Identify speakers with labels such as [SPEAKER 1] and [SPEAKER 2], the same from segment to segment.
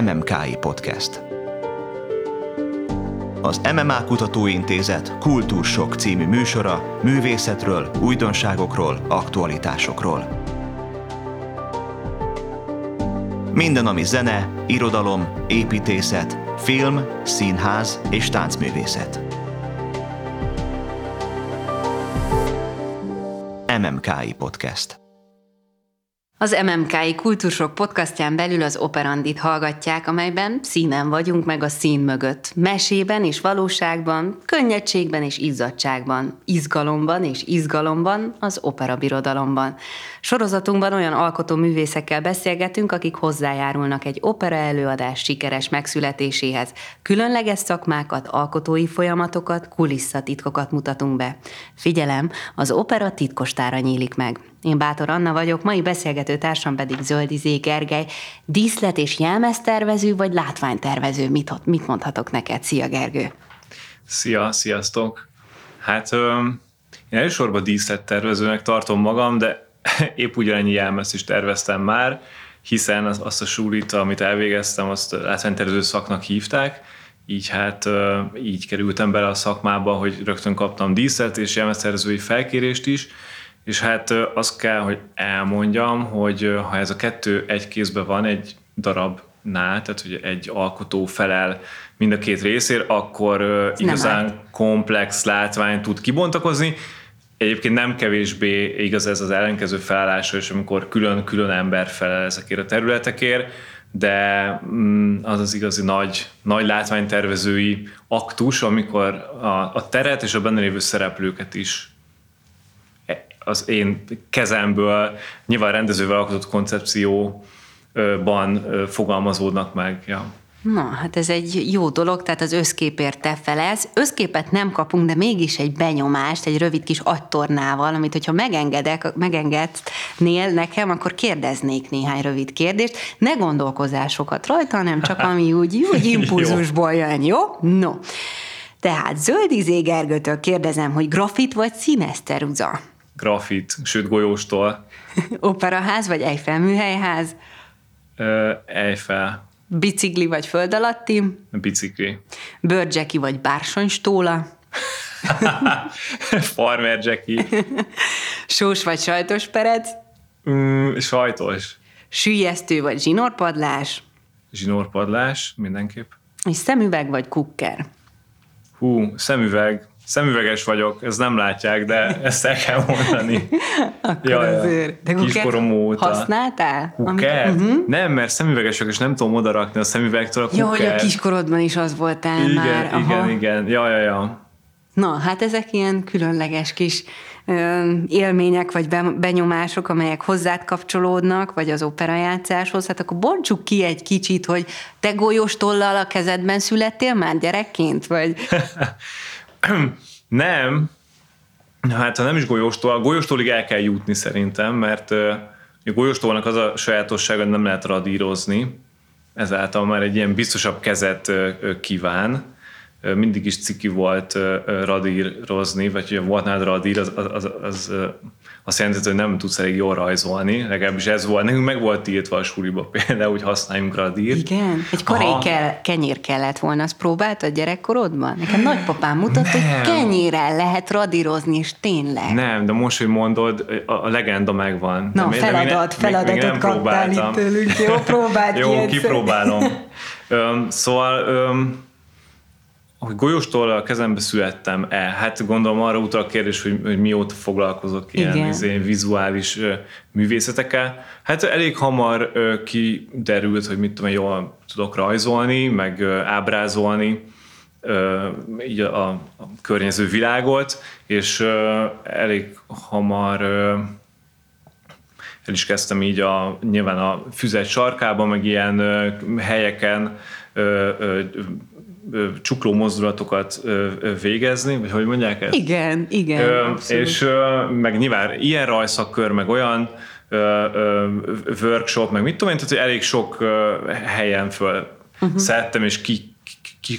[SPEAKER 1] MMKI Podcast. Az MMA Kutatóintézet Kultúrsok című műsora művészetről, újdonságokról, aktualitásokról. Minden, ami zene, irodalom, építészet, film, színház és táncművészet. MMKI Podcast.
[SPEAKER 2] Az MMKI Kultúrsok podcastján belül az Operandit hallgatják, amelyben színen vagyunk meg a szín mögött. Mesében és valóságban, könnyedségben és izzadságban, izgalomban és izgalomban, az operabirodalomban. Sorozatunkban olyan alkotó művészekkel beszélgetünk, akik hozzájárulnak egy opera előadás sikeres megszületéséhez. Különleges szakmákat, alkotói folyamatokat, kulisszatitkokat mutatunk be. Figyelem, az opera titkostára nyílik meg. Én Bátor Anna vagyok, mai beszélgető társam pedig Zöldizé Gergely. Díszlet és jelmeztervező vagy látványtervező? Mit, mit mondhatok neked? Szia Gergő!
[SPEAKER 3] Szia, sziasztok! Hát én elsősorban díszlettervezőnek tartom magam, de épp ugyanennyi jelmezt is terveztem már, hiszen azt a súlit, amit elvégeztem, azt látványtervező szaknak hívták, így hát így kerültem bele a szakmába, hogy rögtön kaptam díszlet és jelmeztervezői felkérést is, és hát azt kell, hogy elmondjam, hogy ha ez a kettő egy kézben van, egy darabnál, tehát hogy egy alkotó felel mind a két részért, akkor igazán komplex látvány tud kibontakozni. Egyébként nem kevésbé igaz ez az ellenkező felállásra, és amikor külön-külön ember felel ezekért a területekért, de mm, az az igazi nagy, nagy látványtervezői aktus, amikor a, a teret és a benne lévő szereplőket is az én kezemből nyilván rendezővel alkotott koncepcióban fogalmazódnak meg. Ja.
[SPEAKER 2] Na, hát ez egy jó dolog, tehát az összképért te felelsz. Összképet nem kapunk, de mégis egy benyomást, egy rövid kis agytornával, amit hogyha megengedek, megengednél nekem, akkor kérdeznék néhány rövid kérdést. Ne gondolkozásokat rajta, hanem csak ami úgy, úgy impulzusból jön, jó? No. Tehát Zöldizé Gergőtől kérdezem, hogy grafit vagy színeszteruza?
[SPEAKER 3] Grafit, sőt golyóstól.
[SPEAKER 2] Operaház vagy Eiffel műhelyház?
[SPEAKER 3] Uh, Eiffel.
[SPEAKER 2] Bicikli vagy föld alatti?
[SPEAKER 3] Bicikli.
[SPEAKER 2] Bőrdzseki vagy bársonystóla?
[SPEAKER 3] Farmer Jackie.
[SPEAKER 2] Sós vagy sajtos perec?
[SPEAKER 3] Mm, sajtos.
[SPEAKER 2] Sűjesztő vagy zsinórpadlás?
[SPEAKER 3] Zsinórpadlás, mindenképp.
[SPEAKER 2] És szemüveg vagy kukker?
[SPEAKER 3] Hú, szemüveg, Szemüveges vagyok, ezt nem látják, de ezt el kell mondani.
[SPEAKER 2] Akkor ja, azért. De
[SPEAKER 3] Kiskorom óta.
[SPEAKER 2] Használtál?
[SPEAKER 3] Kuker? Uh-huh. Nem, mert szemüveges vagyok, és nem tudom odarakni a szemüvegtől a kuker.
[SPEAKER 2] Jó, hogy a kiskorodban is az voltál
[SPEAKER 3] igen,
[SPEAKER 2] már.
[SPEAKER 3] Igen, igen, igen. Ja, ja, ja.
[SPEAKER 2] Na, hát ezek ilyen különleges kis élmények vagy benyomások, amelyek hozzád kapcsolódnak, vagy az operajátszáshoz, hát akkor bontsuk ki egy kicsit, hogy te golyós tollal a kezedben születtél már gyerekként, vagy...
[SPEAKER 3] nem, hát ha nem is golyóstól, golyóstólig el kell jutni szerintem, mert a golyóstólnak az a sajátossága, hogy nem lehet radírozni, ezáltal már egy ilyen biztosabb kezet kíván, mindig is ciki volt radírozni, vagy hogy volt nálad radír, az, az, az, az azt jelenti, hogy nem tudsz elég jól rajzolni, legalábbis ez volt. Nekünk meg volt tiltva a suliba például, hogy használjunk radírt.
[SPEAKER 2] Igen? Egy korai kell, kenyér kellett volna, azt a gyerekkorodban? Nekem nagypapám mutatta, nem. hogy kenyérrel lehet radírozni, és tényleg.
[SPEAKER 3] Nem, de most, hogy mondod, a, legenda megvan.
[SPEAKER 2] Na,
[SPEAKER 3] de
[SPEAKER 2] feladat,
[SPEAKER 3] még,
[SPEAKER 2] feladatot még, még kaptál itt tőlünk. Jó, próbáld
[SPEAKER 3] Jó, kipróbálom. Öm, szóval öm, hogy golyóstól a kezembe születtem-e? Hát gondolom arra utal a kérdés, hogy, hogy mióta foglalkozok ilyen izé, vizuális ö, művészetekkel. Hát elég hamar ö, kiderült, hogy mit tudom, jól tudok rajzolni, meg ö, ábrázolni ö, így a, a környező világot, és ö, elég hamar ö, el is kezdtem így a, nyilván a füzet sarkában, meg ilyen ö, helyeken ö, ö, csukló mozdulatokat végezni, vagy hogy mondják ezt?
[SPEAKER 2] Igen, igen. Ö,
[SPEAKER 3] és meg nyilván ilyen rajszakkör, meg olyan ö, ö, workshop, meg mit tudom én, tehát hogy elég sok ö, helyen föl uh-huh. szedtem, és ki,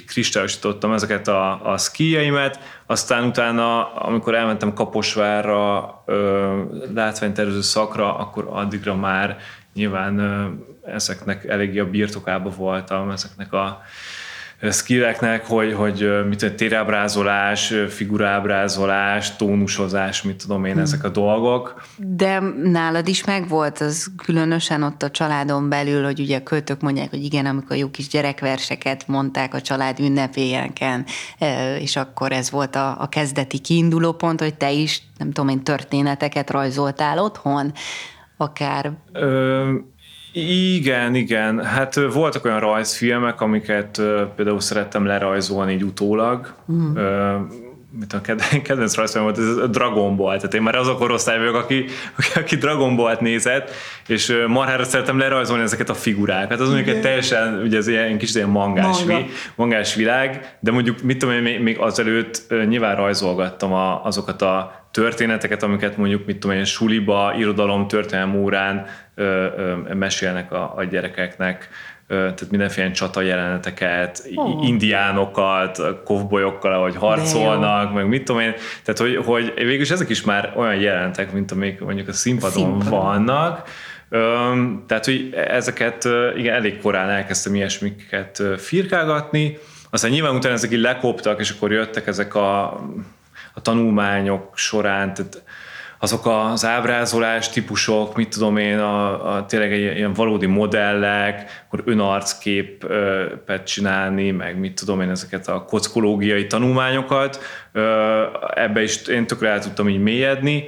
[SPEAKER 3] kristályosítottam ezeket a, a skijeimet, aztán utána, amikor elmentem Kaposvárra ö, látványtervező szakra, akkor addigra már nyilván ezeknek eléggé a birtokába voltam, ezeknek a skilleknek, hogy, hogy mit tudom, térábrázolás, figurábrázolás, tónusozás, mit tudom én, hmm. ezek a dolgok.
[SPEAKER 2] De nálad is megvolt az különösen ott a családon belül, hogy ugye a költők mondják, hogy igen, amikor jó kis gyerekverseket mondták a család ünnepélyeken, és akkor ez volt a, a kezdeti kiinduló pont, hogy te is, nem tudom én, történeteket rajzoltál otthon, akár... Ö,
[SPEAKER 3] igen, igen. Hát voltak olyan rajzfilmek, amiket például szerettem lerajzolni így utólag. Mm. mit a kedvenc rajzfilm volt, ez a Dragon Ball, tehát én már az a korosztály vagyok, aki, aki Dragon Ball-t nézett, és marhára szeretem lerajzolni ezeket a figurákat. Az mondjuk egy teljesen, ugye ez ilyen kis ilyen mangás, Manga. mangás világ, de mondjuk mit tudom én, még, még azelőtt nyilván rajzolgattam a, azokat a történeteket, amiket mondjuk, mit tudom én, suliba, irodalom, történelem órán mesélnek a, a gyerekeknek, tehát mindenféle csata jeleneteket, oh. indiánokat, kovbolyokkal, ahogy harcolnak, meg mit tudom én, tehát hogy, hogy végülis ezek is már olyan jelentek, mint amik mondjuk a színpadon, színpadon. vannak, tehát, hogy ezeket igen, elég korán elkezdtem ilyesmiket firkálgatni, aztán nyilván utána ezek így lekoptak, és akkor jöttek ezek a a tanulmányok során, tehát azok az ábrázolás típusok, mit tudom én, a, a tényleg egy ilyen valódi modellek, akkor önarcképet csinálni, meg mit tudom én, ezeket a kockológiai tanulmányokat, ebbe is én tökre el tudtam így mélyedni,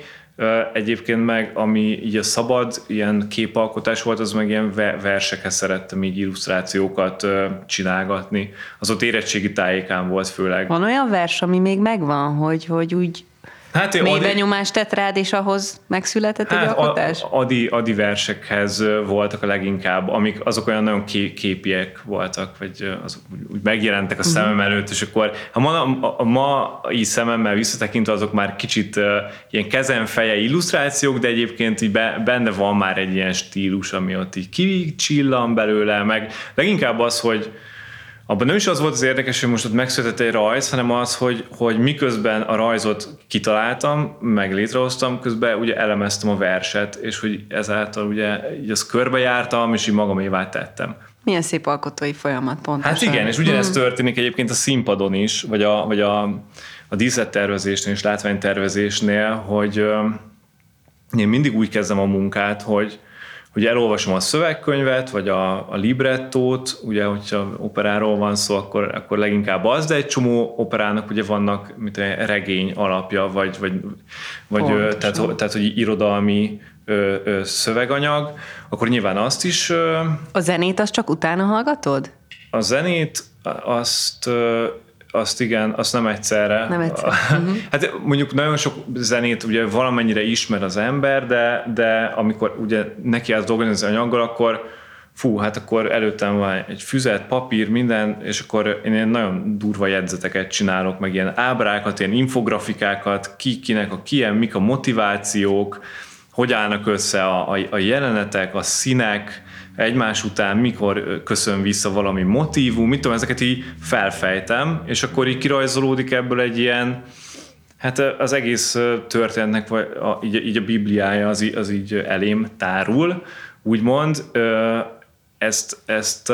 [SPEAKER 3] Egyébként meg, ami így a szabad ilyen képalkotás volt, az meg ilyen versekhez szerettem így illusztrációkat csinálgatni. Az ott érettségi tájékán volt főleg.
[SPEAKER 2] Van olyan vers, ami még megvan, hogy, hogy úgy Hát Mély adi, benyomást tett rád, és ahhoz megszületett hát egy alkotás?
[SPEAKER 3] Adi, adi versekhez voltak a leginkább, amik azok olyan nagyon képiek voltak, vagy azok úgy, megjelentek a uh-huh. szemem előtt, és akkor a ma, a, a mai szememmel visszatekintve azok már kicsit uh, ilyen kezenfeje illusztrációk, de egyébként így be, benne van már egy ilyen stílus, ami ott így kicsillan belőle, meg leginkább az, hogy abban nem is az volt az érdekes, hogy most ott megszületett egy rajz, hanem az, hogy, hogy miközben a rajzot kitaláltam, meg létrehoztam, közben ugye elemeztem a verset, és hogy ezáltal ugye így azt körbejártam, és így magamévá tettem.
[SPEAKER 2] Milyen szép alkotói folyamat pontosan.
[SPEAKER 3] Hát igen, és ugyanezt mm. történik egyébként a színpadon is, vagy a, vagy a, a díszlettervezésnél és látványtervezésnél, hogy én mindig úgy kezdem a munkát, hogy, hogy elolvasom a szövegkönyvet, vagy a, a librettót, ugye, hogyha operáról van szó, akkor, akkor leginkább az, de egy csomó operának ugye vannak mint egy regény alapja, vagy, vagy, vagy oh, tehát, tehát, hogy irodalmi ö, ö, szöveganyag, akkor nyilván azt is... Ö,
[SPEAKER 2] a zenét azt csak utána hallgatod?
[SPEAKER 3] A zenét azt azt igen, azt nem egyszerre.
[SPEAKER 2] Nem egyszerre.
[SPEAKER 3] Uh-huh. Hát mondjuk nagyon sok zenét ugye valamennyire ismer az ember, de, de amikor ugye neki az dolgozni az anyaggal, akkor fú, hát akkor előttem van egy füzet, papír, minden, és akkor én ilyen nagyon durva jegyzeteket csinálok, meg ilyen ábrákat, ilyen infografikákat, ki, kinek a kiem, mik a motivációk, hogy állnak össze a, a, a jelenetek, a színek, egymás után mikor köszön vissza valami motívum, mit tudom, ezeket így felfejtem, és akkor így kirajzolódik ebből egy ilyen, hát az egész történetnek, vagy a, így, így a bibliája az, az így elém tárul, úgymond, ezt, ezt,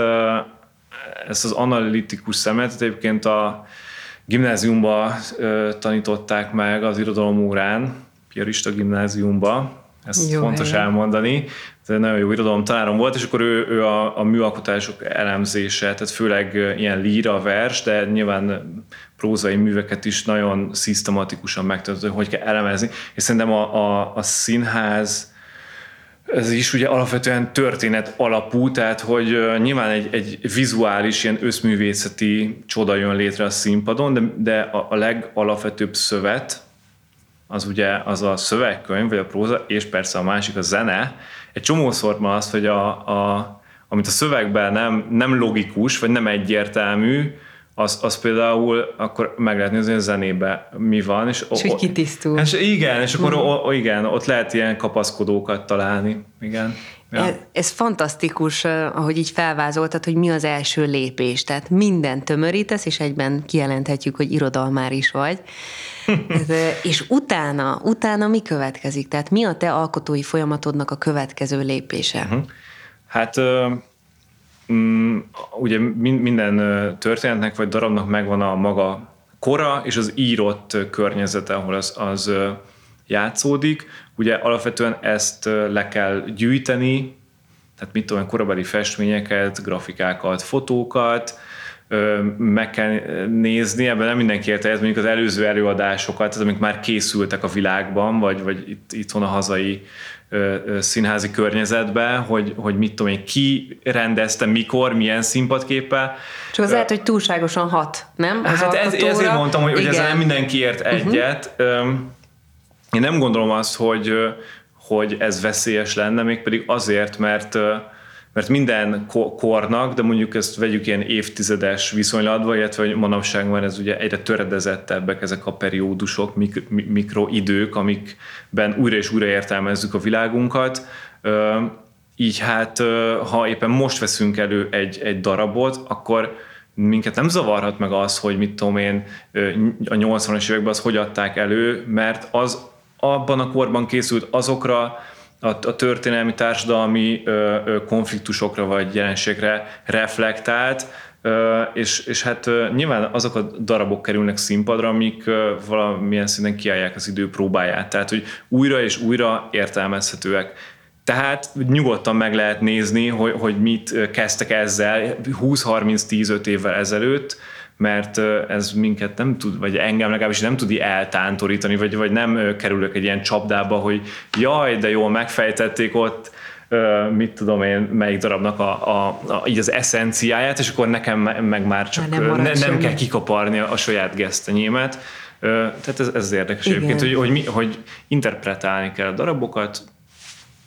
[SPEAKER 3] ezt az analitikus szemet egyébként a gimnáziumba tanították meg az irodalom órán, Piarista gimnáziumba, ezt jó fontos helyen. elmondani. Nagyon jó irodalom tanárom volt, és akkor ő, ő a, a műalkotások elemzése, tehát főleg ilyen líra vers, de nyilván prózai műveket is nagyon szisztematikusan megtanult, hogy hogy kell elemezni. És szerintem a, a, a színház ez is ugye alapvetően történet alapú, tehát hogy nyilván egy, egy vizuális, ilyen összművészeti csoda jön létre a színpadon, de, de a, a legalapvetőbb szövet, az ugye az a szövegkönyv, vagy a próza, és persze a másik a zene. Egy csomószor ma az, hogy a, a, amit a szövegben nem, nem logikus, vagy nem egyértelmű, az, az például akkor meg lehet nézni, hogy a zenébe mi van. És,
[SPEAKER 2] és hogy kitisztul.
[SPEAKER 3] És igen, és akkor mm. o, igen, ott lehet ilyen kapaszkodókat találni. Igen.
[SPEAKER 2] Ja. Ez, fantasztikus, ahogy így felvázoltad, hogy mi az első lépés. Tehát minden tömörítesz, és egyben kijelenthetjük, hogy irodalmár is vagy. ez, és utána, utána mi következik? Tehát mi a te alkotói folyamatodnak a következő lépése? Uh-huh.
[SPEAKER 3] Hát mm, ugye minden történetnek vagy darabnak megvan a maga kora és az írott környezete, ahol az, az játszódik. Ugye alapvetően ezt le kell gyűjteni, tehát mit tudom, korabeli festményeket, grafikákat, fotókat, meg kell nézni, ebben nem mindenki érte, ez mondjuk az előző előadásokat, az, amik már készültek a világban, vagy, vagy itt, itthon a hazai színházi környezetben, hogy, hogy mit tudom én, ki rendezte, mikor, milyen színpadképpel.
[SPEAKER 2] Csak az lehet, hogy túlságosan hat, nem?
[SPEAKER 3] Az hát ez, ezért mondtam, hogy, hogy ezzel nem mindenki ért uh-huh. Én nem gondolom azt, hogy, hogy ez veszélyes lenne, mégpedig azért, mert mert minden kornak, de mondjuk ezt vegyük ilyen évtizedes viszonylatban, illetve hogy manapság van ez ugye egyre töredezettebbek ezek a periódusok, mik, mikroidők, amikben újra és újra értelmezzük a világunkat. Így hát, ha éppen most veszünk elő egy, egy darabot, akkor minket nem zavarhat meg az, hogy mit tudom én, a 80-as években az hogy adták elő, mert az abban a korban készült azokra a, a történelmi, társadalmi ö, ö, konfliktusokra vagy jelenségre reflektált, ö, és, és hát ö, nyilván azok a darabok kerülnek színpadra, amik ö, valamilyen szinten kiállják az idő próbáját, tehát hogy újra és újra értelmezhetőek. Tehát nyugodtan meg lehet nézni, hogy, hogy mit kezdtek ezzel 20-30-15 évvel ezelőtt, mert ez minket nem tud, vagy engem legalábbis nem tud eltántorítani, vagy, vagy nem kerülök egy ilyen csapdába, hogy jaj, de jól megfejtették ott, mit tudom én, melyik darabnak a, a, a, így az eszenciáját, és akkor nekem meg már csak már nem, ne, nem kell kikaparni a, a saját gesztenyémet. Tehát ez, ez az érdekes Igen. egyébként, hogy, hogy, mi, hogy interpretálni kell a darabokat,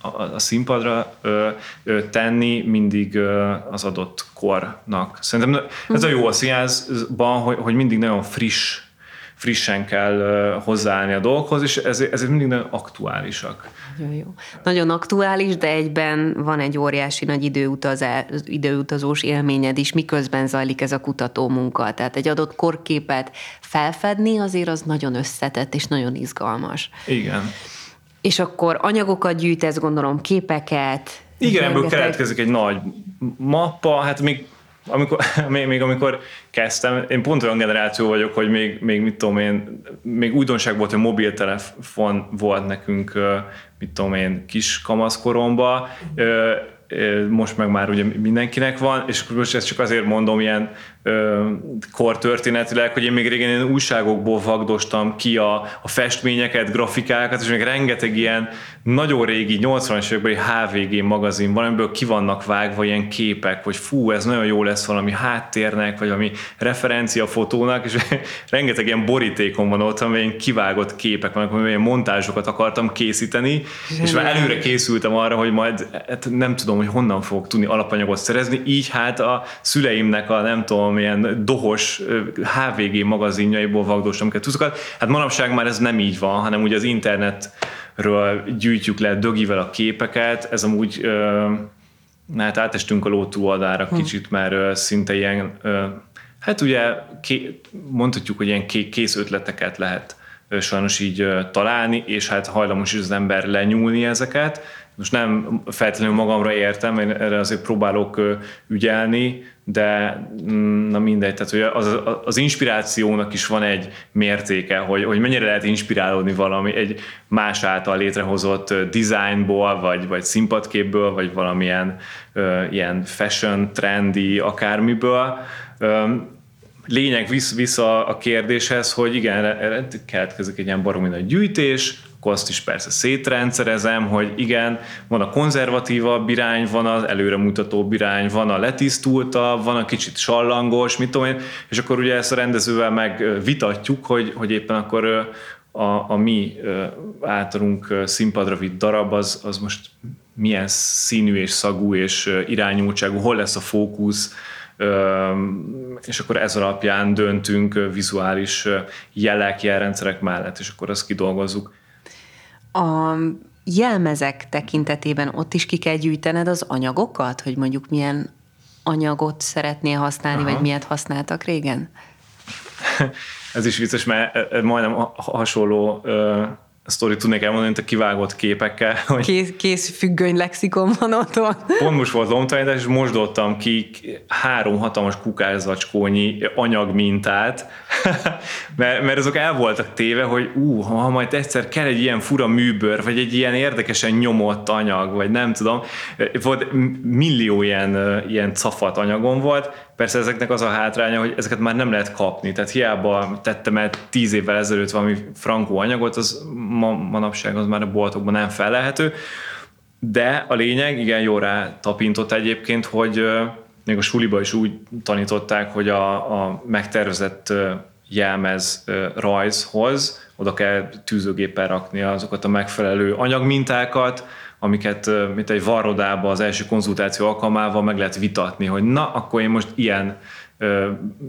[SPEAKER 3] a, színpadra ö, ö, tenni mindig ö, az adott kornak. Szerintem ez a jó a színházban, hogy, hogy mindig nagyon friss, frissen kell ö, hozzáállni a dolgokhoz, és ezért, ezért mindig nagyon aktuálisak.
[SPEAKER 2] Nagyon jó. Nagyon aktuális, de egyben van egy óriási nagy időutazás, időutazós élményed is, miközben zajlik ez a kutató munka. Tehát egy adott korképet felfedni azért az nagyon összetett és nagyon izgalmas.
[SPEAKER 3] Igen
[SPEAKER 2] és akkor anyagokat gyűjtesz, gondolom, képeket.
[SPEAKER 3] Igen, ebből keletkezik egy nagy mappa, hát még amikor, még, még amikor kezdtem, én pont olyan generáció vagyok, hogy még, még mit tudom én, még újdonság volt, hogy mobiltelefon volt nekünk, mit tudom én, kis kamaszkoromban, most meg már ugye mindenkinek van, és most ezt csak azért mondom ilyen kortörténetileg, hogy én még régen ilyen újságokból vagdostam ki a, a festményeket, grafikákat, és még rengeteg ilyen nagyon régi 80-as évekbeli HVG magazin van, amiből ki vannak vágva ilyen képek, hogy fú, ez nagyon jó lesz valami háttérnek, vagy valami referencia fotónak, és rengeteg ilyen borítékon van ott, amilyen kivágott képek vannak, amilyen montázsokat akartam készíteni, Zseniál. és már előre készültem arra, hogy majd hát nem tudom, hogy honnan fogok tudni alapanyagot szerezni, így hát a szüleimnek a nem tudom, ilyen dohos HVG magazinjaiból vagdostam kettőszokat. Hát manapság már ez nem így van, hanem ugye az internetről gyűjtjük le dögivel a képeket, ez amúgy Na hát átestünk a ló túloldára hm. kicsit, mert szinte ilyen, hát ugye mondhatjuk, hogy ilyen kész ötleteket lehet sajnos így találni, és hát hajlamos is az ember lenyúlni ezeket, most nem feltétlenül magamra értem, én erre azért próbálok ügyelni, de mm, na mindegy, tehát hogy az, az inspirációnak is van egy mértéke, hogy, hogy mennyire lehet inspirálódni valami egy más által létrehozott designból, vagy, vagy színpadképből, vagy valamilyen ö, ilyen fashion, trendy, akármiből. Ö, lényeg vissza a kérdéshez, hogy igen, keletkezik egy ilyen baromi nagy gyűjtés, akkor azt is persze szétrendszerezem, hogy igen, van a konzervatívabb irány, van az előremutatóbb irány, van a letisztultabb, van a kicsit sallangos, mit tudom én, és akkor ugye ezt a rendezővel megvitatjuk, hogy, hogy éppen akkor a, a mi általunk színpadra vitt darab, az, az most milyen színű és szagú és irányultságú, hol lesz a fókusz, és akkor ez alapján döntünk vizuális jelek, jelrendszerek mellett, és akkor azt kidolgozzuk.
[SPEAKER 2] A jelmezek tekintetében ott is ki kell gyűjtened az anyagokat, hogy mondjuk milyen anyagot szeretnél használni, Aha. vagy miért használtak régen?
[SPEAKER 3] Ez is vicces, mert majdnem hasonló sztorit tudnék elmondani, mint a kivágott képekkel.
[SPEAKER 2] Hogy kész, kész függöny lexikon van otthon.
[SPEAKER 3] Pont most volt lomtalanítás, és mosdottam ki három hatalmas kukászacskónyi anyagmintát, mert, mert azok el voltak téve, hogy ú, ha majd egyszer kell egy ilyen fura műbőr, vagy egy ilyen érdekesen nyomott anyag, vagy nem tudom, volt millió ilyen, ilyen cafat anyagom volt, Persze ezeknek az a hátránya, hogy ezeket már nem lehet kapni, tehát hiába tettem el tíz évvel ezelőtt valami frankó anyagot, az ma, manapság az már a boltokban nem felelhető, de a lényeg, igen, jó rá tapintott egyébként, hogy még a suliba is úgy tanították, hogy a, a megtervezett jelmez rajzhoz oda kell tűzőgéppel rakni azokat a megfelelő anyagmintákat, amiket mint egy varrodába az első konzultáció alkalmával meg lehet vitatni, hogy na, akkor én most ilyen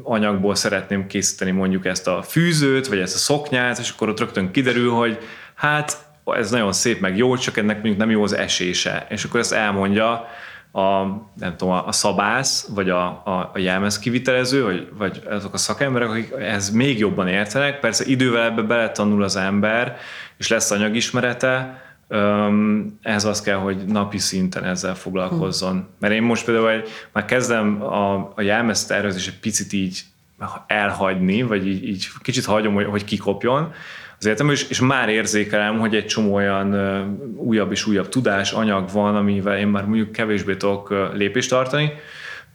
[SPEAKER 3] anyagból szeretném készíteni mondjuk ezt a fűzőt, vagy ezt a szoknyát, és akkor ott rögtön kiderül, hogy hát ez nagyon szép, meg jó, csak ennek mondjuk nem jó az esése. És akkor ezt elmondja a, nem tudom, a szabász, vagy a, a, a jelmez kivitelező, vagy, vagy azok a szakemberek, akik ez még jobban értenek. Persze idővel ebbe beletanul az ember, és lesz anyagismerete, ehhez az kell, hogy napi szinten ezzel foglalkozzon. Mert én most például már kezdem a, a jelmez tervezés egy picit így elhagyni, vagy így, így kicsit hagyom, hogy, hogy kikopjon az életemben, és, és már érzékelem, hogy egy csomó olyan újabb és újabb tudás, anyag van, amivel én már mondjuk kevésbé tudok lépést tartani.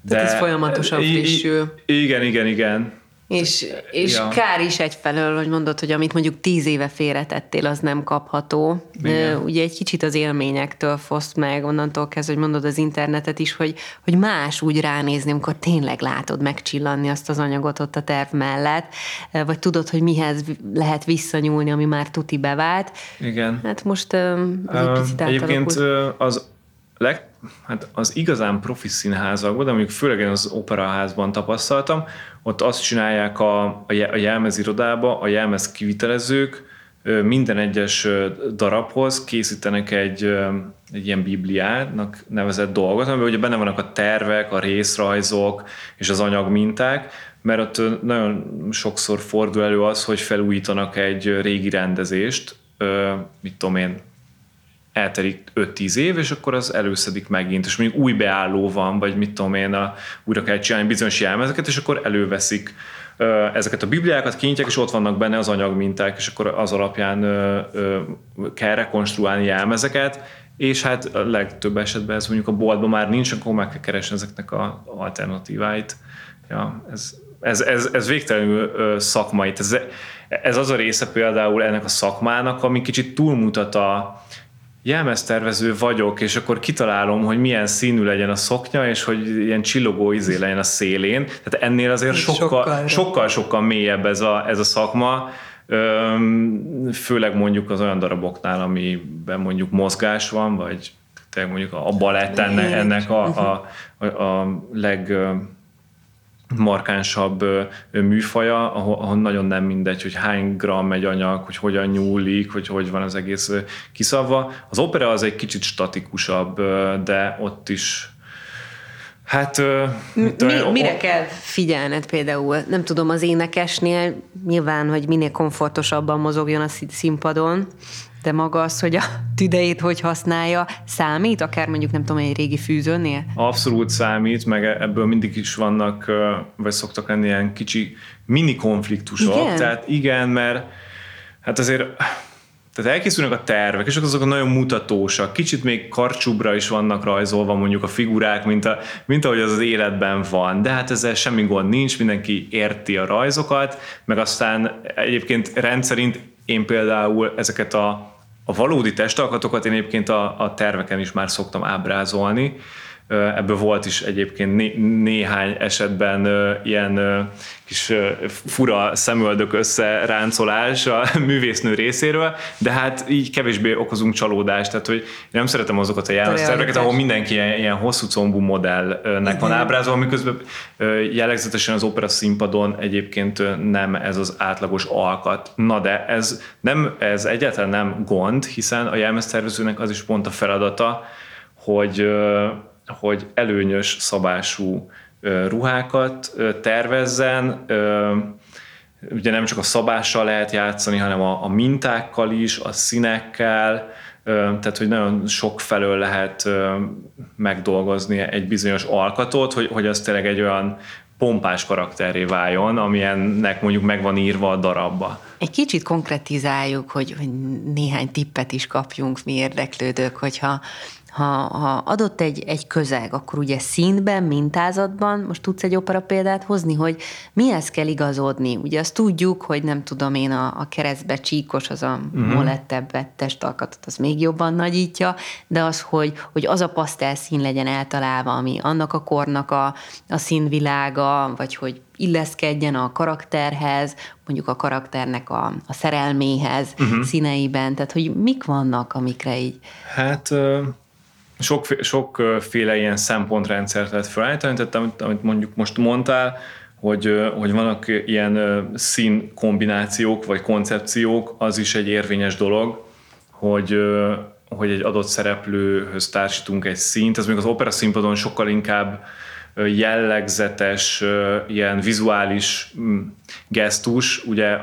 [SPEAKER 2] De Tehát ez folyamatosan frissül.
[SPEAKER 3] Igen, igen, igen.
[SPEAKER 2] És, és ja. kár is egyfelől, hogy mondod, hogy amit mondjuk tíz éve félretettél, az nem kapható. Igen. Ugye egy kicsit az élményektől foszt meg, onnantól kezdve, hogy mondod az internetet is, hogy, hogy más úgy ránézni, amikor tényleg látod megcsillanni azt az anyagot ott a terv mellett, vagy tudod, hogy mihez lehet visszanyúlni, ami már tuti bevált.
[SPEAKER 3] Igen.
[SPEAKER 2] Hát most ez egy picit
[SPEAKER 3] Egyébként az leg, hát az igazán profi színházakban, de mondjuk főleg én az operaházban tapasztaltam, ott azt csinálják a, a jelmezirodába, a jelmez kivitelezők minden egyes darabhoz készítenek egy, egy ilyen bibliának nevezett dolgot, amiben ugye benne vannak a tervek, a részrajzok és az anyagminták, mert ott nagyon sokszor fordul elő az, hogy felújítanak egy régi rendezést, mit tudom én, elterik 5-10 év, és akkor az előszedik megint, és mondjuk új beálló van, vagy mit tudom én, a, újra kell csinálni bizonyos jelmezeket, és akkor előveszik ezeket a bibliákat, kinyitják, és ott vannak benne az anyagminták, és akkor az alapján kell rekonstruálni jelmezeket, és hát a legtöbb esetben ez mondjuk a boltban már nincs, akkor meg kell keresni ezeknek a alternatíváit. Ja, ez, ez, ez, ez végtelenül szakmai. Ez, ez az a része például ennek a szakmának, ami kicsit túlmutat a, jelmeztervező vagyok, és akkor kitalálom, hogy milyen színű legyen a szoknya, és hogy ilyen csillogó izé legyen a szélén. Tehát ennél azért sokkal, sokkal, sokkal mélyebb ez a, ez a szakma, főleg mondjuk az olyan daraboknál, amiben mondjuk mozgás van, vagy mondjuk a balett ennek, ennek a, a, a, a leg markánsabb műfaja, ahol, nagyon nem mindegy, hogy hány gram egy anyag, hogy hogyan nyúlik, hogy hogy van az egész kiszabva. Az opera az egy kicsit statikusabb, de ott is Hát...
[SPEAKER 2] Mi, tudom, mire o- kell figyelned például? Nem tudom, az énekesnél nyilván, hogy minél komfortosabban mozogjon a színpadon, de maga az, hogy a tüdejét hogy használja, számít, akár mondjuk nem tudom, egy régi fűzőnél?
[SPEAKER 3] Abszolút számít, meg ebből mindig is vannak, vagy szoktak lenni ilyen kicsi mini konfliktusok. Igen? Tehát igen, mert hát azért tehát elkészülnek a tervek, és azok nagyon mutatósak. Kicsit még karcsúbra is vannak rajzolva mondjuk a figurák, mint, a, mint ahogy az az életben van. De hát ezzel semmi gond nincs, mindenki érti a rajzokat, meg aztán egyébként rendszerint én például ezeket a, a valódi testalkatokat én egyébként a, a terveken is már szoktam ábrázolni, Ebből volt is egyébként né- néhány esetben ilyen kis fura szemöldök összeráncolás a művésznő részéről, de hát így kevésbé okozunk csalódást, tehát hogy nem szeretem azokat a jelmezterveket, ahol mindenki ilyen, ilyen hosszú combú modellnek van ábrázolva, miközben jellegzetesen az opera színpadon egyébként nem ez az átlagos alkat. Na de ez, nem, ez egyáltalán nem gond, hiszen a jelmeztervezőnek az is pont a feladata, hogy, hogy előnyös szabású ruhákat tervezzen, ugye nem csak a szabással lehet játszani, hanem a, a mintákkal is, a színekkel, tehát hogy nagyon sok felől lehet megdolgozni egy bizonyos alkatot, hogy, hogy az tényleg egy olyan pompás karakteré váljon, amilyennek mondjuk meg van írva a darabba.
[SPEAKER 2] Egy kicsit konkretizáljuk, hogy, hogy néhány tippet is kapjunk mi érdeklődők, hogyha ha, ha adott egy, egy közeg, akkor ugye színben, mintázatban, most tudsz egy opera példát hozni, hogy mihez kell igazodni? Ugye azt tudjuk, hogy nem tudom én, a, a keresztbe csíkos, az a uh-huh. molettebb testalkatot, az még jobban nagyítja, de az, hogy, hogy az a pasztel szín legyen eltalálva, ami annak a kornak a, a színvilága, vagy hogy illeszkedjen a karakterhez, mondjuk a karakternek a, a szerelméhez uh-huh. színeiben, tehát hogy mik vannak, amikre így...
[SPEAKER 3] Hát sok, sokféle ilyen szempontrendszert lehet felállítani, tehát amit, amit mondjuk most mondtál, hogy, hogy vannak ilyen szín kombinációk vagy koncepciók, az is egy érvényes dolog, hogy, hogy egy adott szereplőhöz társítunk egy színt, ez még az opera színpadon sokkal inkább jellegzetes, ilyen vizuális mm, gesztus, ugye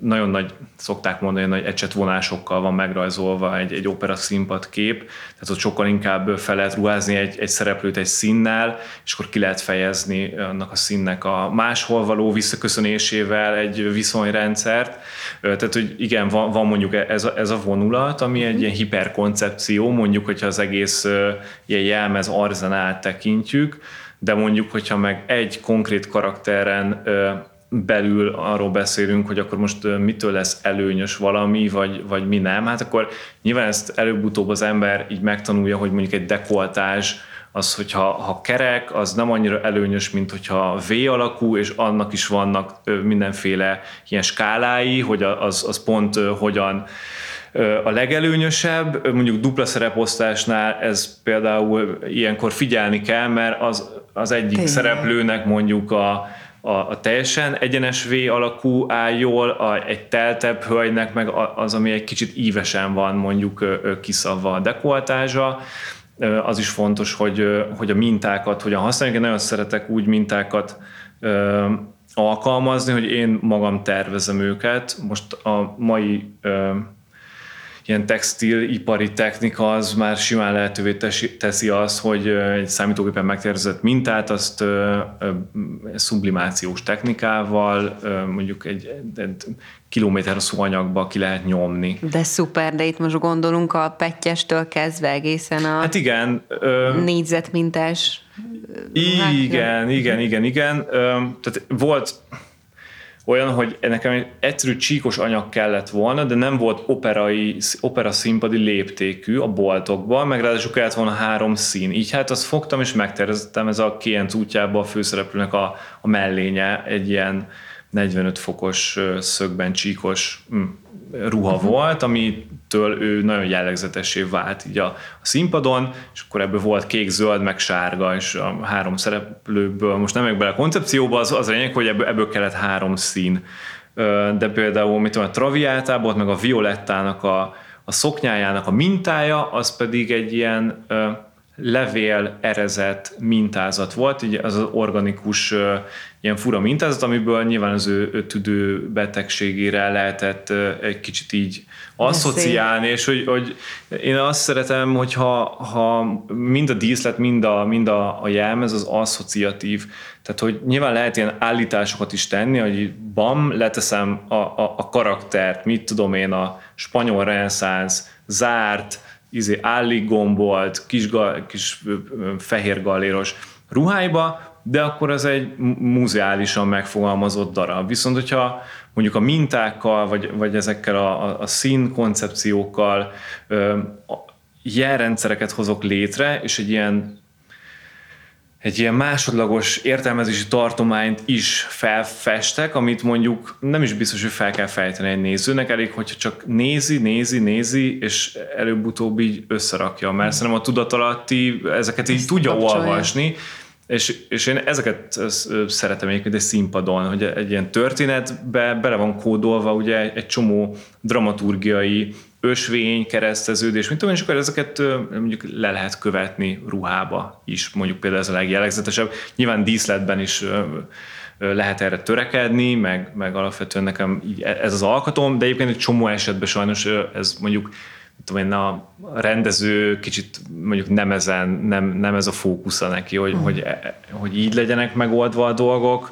[SPEAKER 3] nagyon nagy, szokták mondani, nagy ecsetvonásokkal van megrajzolva egy, egy opera színpad kép, tehát ott sokkal inkább fel lehet ruházni egy, egy szereplőt egy színnel, és akkor ki lehet fejezni annak a színnek a máshol való visszaköszönésével egy viszonyrendszert. Tehát, hogy igen, van, van mondjuk ez a, ez a vonulat, ami egy ilyen hiperkoncepció, mondjuk, hogyha az egész ilyen jelmez arzenát tekintjük, de mondjuk, hogyha meg egy konkrét karakteren belül arról beszélünk, hogy akkor most mitől lesz előnyös valami, vagy, vagy mi nem, hát akkor nyilván ezt előbb-utóbb az ember így megtanulja, hogy mondjuk egy dekoltás, az, hogyha ha kerek, az nem annyira előnyös, mint hogyha V alakú, és annak is vannak mindenféle ilyen skálái, hogy az, az pont hogyan a legelőnyösebb, mondjuk dupla szereposztásnál ez például ilyenkor figyelni kell, mert az, az egyik Tényleg. szereplőnek mondjuk a, a, a teljesen egyenes V alakú áll jól, a, egy teltebb hölgynek meg az, ami egy kicsit ívesen van mondjuk kiszavva a dekoltázsa, az is fontos, hogy, hogy a mintákat hogyan használjuk. Én nagyon szeretek úgy mintákat alkalmazni, hogy én magam tervezem őket. Most a mai ilyen textilipari technika az már simán lehetővé teszi azt, hogy egy számítógépen megtervezett mintát, azt sublimációs technikával mondjuk egy, egy kilométer anyagba ki lehet nyomni.
[SPEAKER 2] De szuper, de itt most gondolunk a pettyestől kezdve egészen a
[SPEAKER 3] hát igen,
[SPEAKER 2] négyzetmintás
[SPEAKER 3] igen, igen, igen, igen. Tehát volt olyan, hogy nekem egy egyszerű csíkos anyag kellett volna, de nem volt operai, opera színpadi léptékű a boltokban, meg ráadásul kellett volna három szín. Így hát azt fogtam és megterveztem, ez a Kienc útjába a főszereplőnek a, a mellénye egy ilyen 45 fokos szögben csíkos hm, ruha uh-huh. volt, amitől ő nagyon jellegzetesé vált így a, a színpadon, és akkor ebből volt kék, zöld, meg sárga, és a három szereplőből, most nem megyek bele a koncepcióba, az, az lényeg, hogy ebből, ebből kellett három szín. De például mit tudom, a Traviátából, meg a Violettának a, a szoknyájának a mintája, az pedig egy ilyen levél erezett mintázat volt, így az, az organikus ilyen fura mintázat, amiből nyilván az ő, ő tüdő betegségére lehetett egy kicsit így asszociálni, és hogy, hogy én azt szeretem, hogy ha, ha mind a díszlet, mind a, mind a, a jelmez az asszociatív, tehát hogy nyilván lehet ilyen állításokat is tenni, hogy bam, leteszem a, a, a karaktert, mit tudom én, a spanyol reneszánsz, zárt, izé, állig gombolt, kis, kis fehér galléros ruháiba, de akkor az egy muzeálisan megfogalmazott darab. Viszont, hogyha mondjuk a mintákkal, vagy, vagy ezekkel a, a, a szín jelrendszereket hozok létre, és egy ilyen egy ilyen másodlagos értelmezési tartományt is felfestek, amit mondjuk nem is biztos, hogy fel kell fejteni egy nézőnek, elég, hogyha csak nézi, nézi, nézi, és előbb-utóbb így összerakja, mert szerintem a tudatalatti ezeket így Ezt tudja kapcsolja. olvasni, és, és én ezeket szeretem egyébként egy színpadon, hogy egy ilyen történetbe bele van kódolva ugye egy csomó dramaturgiai ösvény, kereszteződés, mint tudom, és akkor ezeket mondjuk le lehet követni ruhába is, mondjuk például ez a legjellegzetesebb. Nyilván díszletben is lehet erre törekedni, meg, meg alapvetően nekem ez az alkatom, de egyébként egy csomó esetben sajnos ez mondjuk tudom én, a rendező kicsit mondjuk nem ezen, nem, nem ez a fókusza neki, hogy, uh-huh. hogy, e, hogy így legyenek megoldva a dolgok,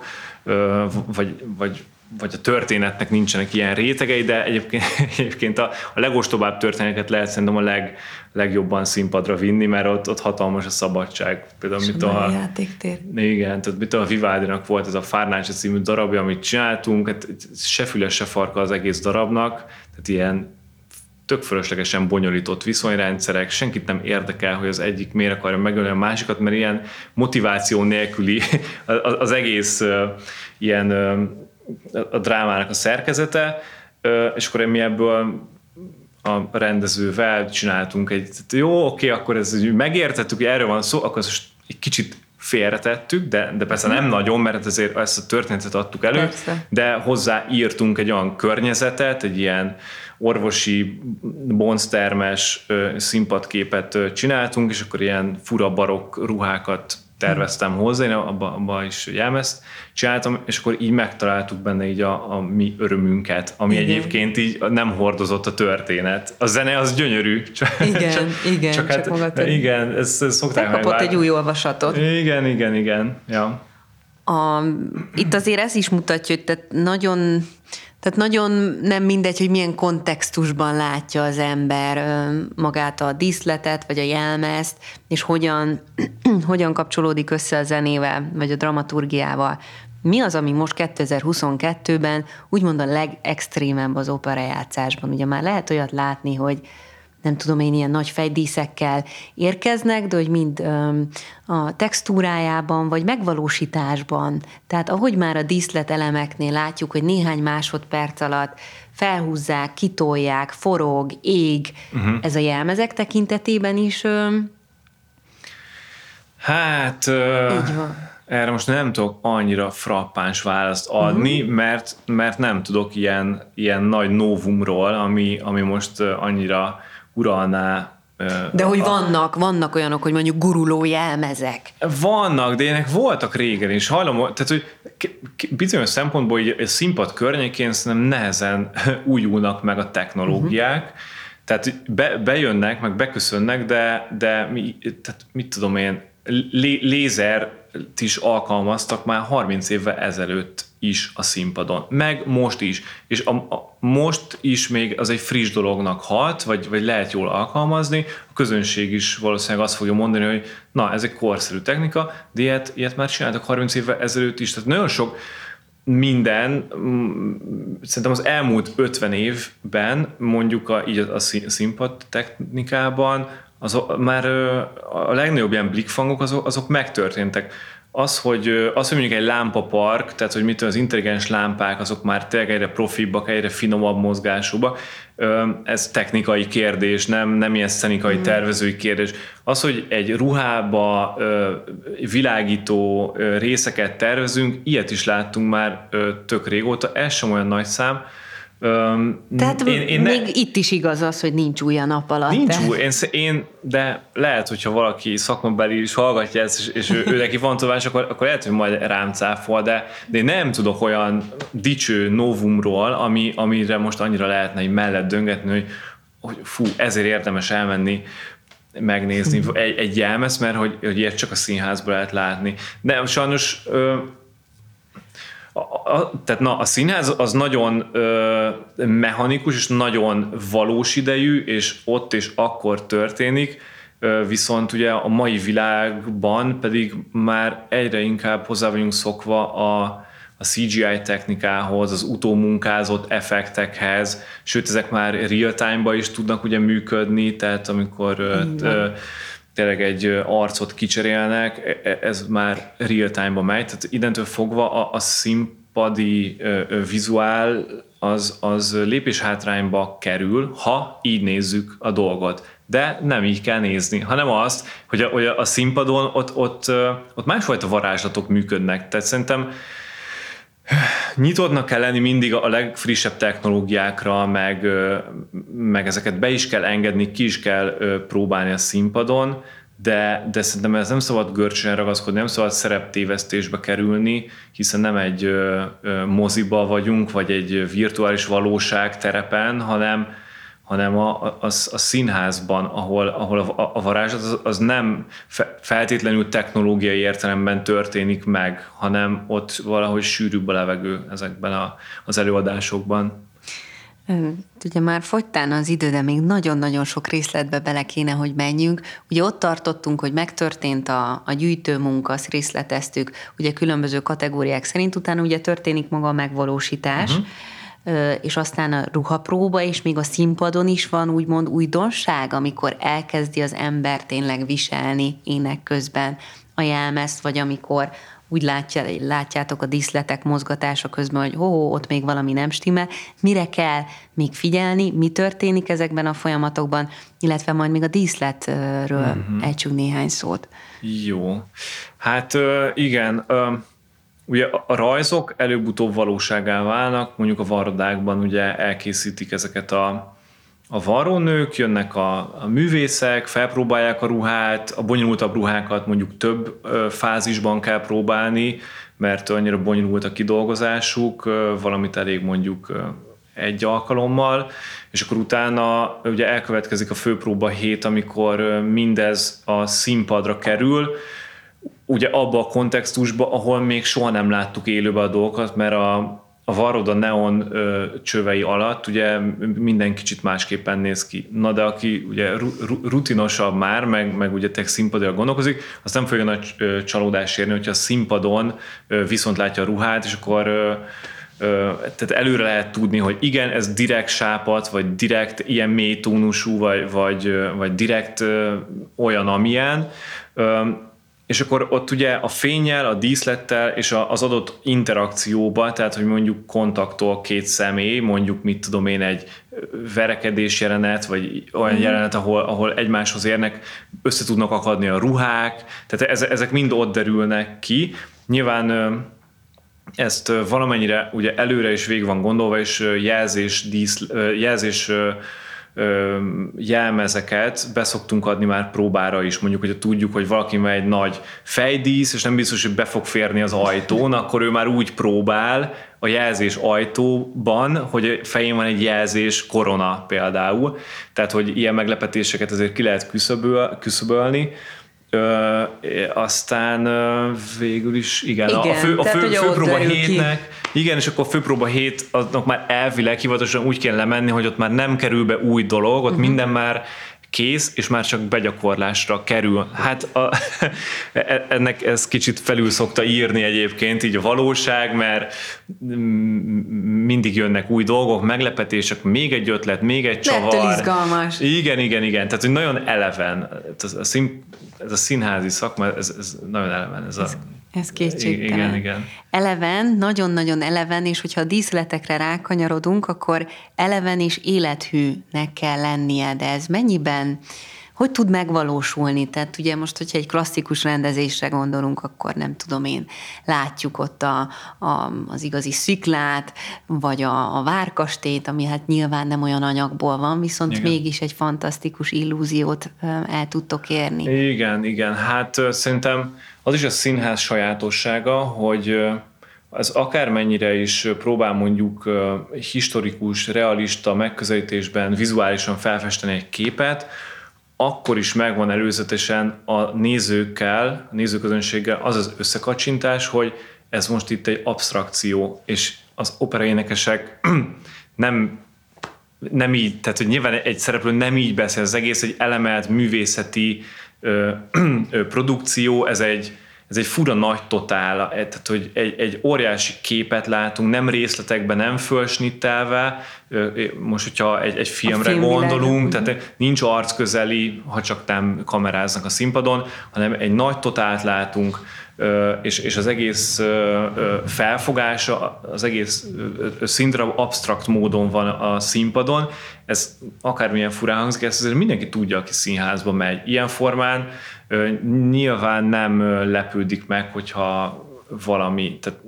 [SPEAKER 3] vagy, vagy vagy a történetnek nincsenek ilyen rétegei, de egyébként, egyébként a, a legostobább történeteket lehet szerintem a leg, legjobban színpadra vinni, mert ott, ott hatalmas a szabadság.
[SPEAKER 2] Például, mit a, játéktér.
[SPEAKER 3] Igen, tehát mit a Vivaldinak volt ez a Fárnácsa című darabja, amit csináltunk, hát se füles, se farka az egész darabnak, tehát ilyen tök fölöslegesen bonyolított viszonyrendszerek, senkit nem érdekel, hogy az egyik miért akarja megölni a másikat, mert ilyen motiváció nélküli az egész ilyen a drámának a szerkezete, és akkor mi ebből a rendezővel csináltunk egy, jó, oké, akkor ez megértettük, hogy erről van szó, akkor ezt egy kicsit félretettük, de, de persze nem nagyon, mert ezért ezt a történetet adtuk elő, persze. de hozzá írtunk egy olyan környezetet, egy ilyen orvosi bonztermes színpadképet csináltunk, és akkor ilyen fura barokk ruhákat terveztem hozzá, én abba, abba is jelmezt csináltam, és akkor így megtaláltuk benne így a, a mi örömünket, ami igen. egyébként így nem hordozott a történet. A zene az gyönyörű.
[SPEAKER 2] Csak, igen, csak, igen. Csak,
[SPEAKER 3] csak hát, igen, ezt, ezt szokták
[SPEAKER 2] Kapott egy új olvasatot.
[SPEAKER 3] Igen, igen, igen. Ja.
[SPEAKER 2] A, itt azért ez is mutatja, hogy tehát nagyon tehát nagyon nem mindegy, hogy milyen kontextusban látja az ember magát a díszletet, vagy a jelmezt, és hogyan, hogyan kapcsolódik össze a zenével, vagy a dramaturgiával. Mi az, ami most 2022-ben úgymond a legextrémebb az operajátszásban? Ugye már lehet olyat látni, hogy nem tudom én, ilyen nagy fejdíszekkel érkeznek, de hogy mind a textúrájában, vagy megvalósításban, tehát ahogy már a díszletelemeknél látjuk, hogy néhány másodperc alatt felhúzzák, kitolják, forog, ég, uh-huh. ez a jelmezek tekintetében is
[SPEAKER 3] Hát... Így van. Erre most nem tudok annyira frappáns választ adni, uh-huh. mert, mert nem tudok ilyen, ilyen nagy novumról, ami, ami most annyira uralná
[SPEAKER 2] de hogy vannak, vannak olyanok, hogy mondjuk guruló jelmezek.
[SPEAKER 3] Vannak, de ilyenek voltak régen is. Hallom, tehát, hogy bizonyos szempontból így a színpad környékén szerintem nehezen újulnak meg a technológiák. Uh-huh. Tehát be, bejönnek, meg beköszönnek, de, de mi, tehát mit tudom én, lé, lézer is alkalmaztak már 30 évvel ezelőtt is a színpadon, meg most is. És a, a, most is még az egy friss dolognak hat, vagy, vagy lehet jól alkalmazni, a közönség is valószínűleg azt fogja mondani, hogy na, ez egy korszerű technika, de ilyet, ilyet már csináltak 30 évvel ezelőtt is. Tehát nagyon sok minden, mm, szerintem az elmúlt 50 évben mondjuk a, így a színpad technikában az, már a legnagyobb ilyen blikfangok azok, azok megtörténtek az, hogy, az, hogy mondjuk egy lámpapark, tehát hogy mit az intelligens lámpák, azok már tényleg egyre profibbak, egyre finomabb mozgásúbbak, ez technikai kérdés, nem, nem ilyen szenikai mm. tervezői kérdés. Az, hogy egy ruhába világító részeket tervezünk, ilyet is láttunk már tök régóta, ez sem olyan nagy szám,
[SPEAKER 2] Tehát én, én még ne, itt is igaz az, hogy nincs új a nap alatt.
[SPEAKER 3] Nincs új, én, én, de lehet, hogyha valaki szakmabeli is hallgatja ezt, és, és ő, ő neki van tudás, akkor, akkor lehet, hogy majd rám cáfol, de, de én nem tudok olyan dicső novumról, ami, amire most annyira lehetne egy mellett döngetni, hogy, hogy fú, ezért érdemes elmenni megnézni egy, egy jelmez, mert hogy, hogy ilyet csak a színházból lehet látni. De sajnos a, a, tehát na, a színház az nagyon ö, mechanikus és nagyon valós idejű, és ott és akkor történik, ö, viszont ugye a mai világban pedig már egyre inkább hozzá vagyunk szokva a, a CGI technikához, az utómunkázott effektekhez, sőt ezek már real time-ba is tudnak ugye működni, tehát amikor tényleg egy arcot kicserélnek, e, ez már real time-ba megy, tehát innentől fogva a, a színpadi vizuál az, az lépés hátrányba kerül, ha így nézzük a dolgot. De nem így kell nézni, hanem azt, hogy a, hogy a színpadon ott, ott, ott másfajta varázslatok működnek. Tehát szerintem nyitottnak kell lenni mindig a legfrissebb technológiákra, meg, meg ezeket be is kell engedni, ki is kell próbálni a színpadon, de, de szerintem ez nem szabad görcsön ragaszkodni, nem szabad szereptévesztésbe kerülni, hiszen nem egy moziba vagyunk, vagy egy virtuális valóság terepen, hanem, hanem a, a, a, színházban, ahol, ahol a, a varázslat az, az nem feltétlenül technológiai értelemben történik meg, hanem ott valahogy sűrűbb a levegő ezekben a, az előadásokban.
[SPEAKER 2] Ugye már fogytán az idő, de még nagyon-nagyon sok részletbe bele kéne, hogy menjünk. Ugye ott tartottunk, hogy megtörtént a, a gyűjtőmunka, azt részleteztük, ugye különböző kategóriák szerint, utána ugye történik maga a megvalósítás, uh-huh. És aztán a ruhapróba, és még a színpadon is van úgymond újdonság, amikor elkezdi az ember tényleg viselni ének közben a jelmezt, vagy amikor úgy látja, látjátok a díszletek mozgatása közben, hogy ó, ott még valami nem stimmel, mire kell még figyelni, mi történik ezekben a folyamatokban, illetve majd még a díszletről uh-huh. ejtsünk néhány szót.
[SPEAKER 3] Jó. Hát igen, ugye a rajzok előbb-utóbb valóságá válnak, mondjuk a varrodákban ugye elkészítik ezeket a a varrónők, jönnek a, a művészek, felpróbálják a ruhát, a bonyolultabb ruhákat mondjuk több ö, fázisban kell próbálni, mert annyira bonyolult a kidolgozásuk, ö, valamit elég mondjuk ö, egy alkalommal, és akkor utána ugye elkövetkezik a főpróba hét, amikor mindez a színpadra kerül, ugye abba a kontextusba, ahol még soha nem láttuk élőbe a dolgokat, mert a, a varrod a neon ö, csövei alatt ugye minden kicsit másképpen néz ki. Na de aki ugye rutinosabb már, meg, meg ugye tech színpadra gondolkozik, az nem fogja nagy csalódás érni, hogyha a színpadon ö, viszont látja a ruhát, és akkor ö, tehát előre lehet tudni, hogy igen, ez direkt sápat, vagy direkt ilyen mély tónusú, vagy, vagy, vagy direkt olyan, amilyen. És akkor ott ugye a fényel, a díszlettel és az adott interakcióba, tehát hogy mondjuk kontaktol két személy, mondjuk mit tudom én, egy verekedés jelenet, vagy olyan mm. jelenet, ahol, ahol egymáshoz érnek, össze tudnak akadni a ruhák, tehát ezek mind ott derülnek ki. Nyilván ezt valamennyire ugye előre is végig van gondolva, és jelzés, dísz, jelzés jelmezeket beszoktunk adni már próbára is, mondjuk, hogyha tudjuk, hogy valaki már egy nagy fejdísz, és nem biztos, hogy be fog férni az ajtón, akkor ő már úgy próbál a jelzés ajtóban, hogy fején van egy jelzés korona például, tehát, hogy ilyen meglepetéseket azért ki lehet küszöböl, küszöbölni, Ö, aztán ö, végül is, igen, igen a, fő, a fő, tehát, főpróba hétnek, ki. Igen, és akkor főpróba hét, aznak már elvileg hivatalosan úgy kell lemenni, hogy ott már nem kerül be új dolog, ott uh-huh. minden már kész, és már csak begyakorlásra kerül. Hát a, e, ennek ez kicsit felül szokta írni egyébként így a valóság, mert mindig jönnek új dolgok, meglepetések, még egy ötlet, még egy csavar.
[SPEAKER 2] Ettől izgalmas.
[SPEAKER 3] Igen, igen, igen. Tehát, hogy nagyon eleven. Ez a, szín, ez a színházi szakma, ez, ez nagyon eleven. Ez, a,
[SPEAKER 2] ez kétségtelen.
[SPEAKER 3] Igen, igen.
[SPEAKER 2] Eleven, nagyon-nagyon eleven, és hogyha a díszletekre rákanyarodunk, akkor eleven és élethűnek kell lennie, de ez mennyiben hogy tud megvalósulni? Tehát ugye most, hogyha egy klasszikus rendezésre gondolunk, akkor nem tudom én, látjuk ott a, a, az igazi sziklát, vagy a, a várkastét, ami hát nyilván nem olyan anyagból van, viszont igen. mégis egy fantasztikus illúziót el tudtok érni.
[SPEAKER 3] Igen, igen. Hát szerintem az is a színház sajátossága, hogy ez akármennyire is próbál mondjuk historikus, realista megközelítésben vizuálisan felfesteni egy képet, akkor is megvan előzetesen a nézőkkel, a nézőközönséggel az az összekacsintás, hogy ez most itt egy abstrakció, és az operaénekesek nem nem így, tehát hogy nyilván egy szereplő nem így beszél, az egész egy elemelt művészeti ö, produkció, ez egy, ez egy fura nagy totál, tehát hogy egy, egy óriási képet látunk, nem részletekben, nem fölsnittelve, most, hogyha egy, egy filmre gondolunk, tehát nincs arcközeli, ha csak nem kameráznak a színpadon, hanem egy nagy totált látunk, és, és az egész felfogása, az egész szintre absztrakt módon van a színpadon. Ez akármilyen furán hangzik, ezt azért mindenki tudja, aki színházba megy. Ilyen formán nyilván nem lepődik meg, hogyha valami, tehát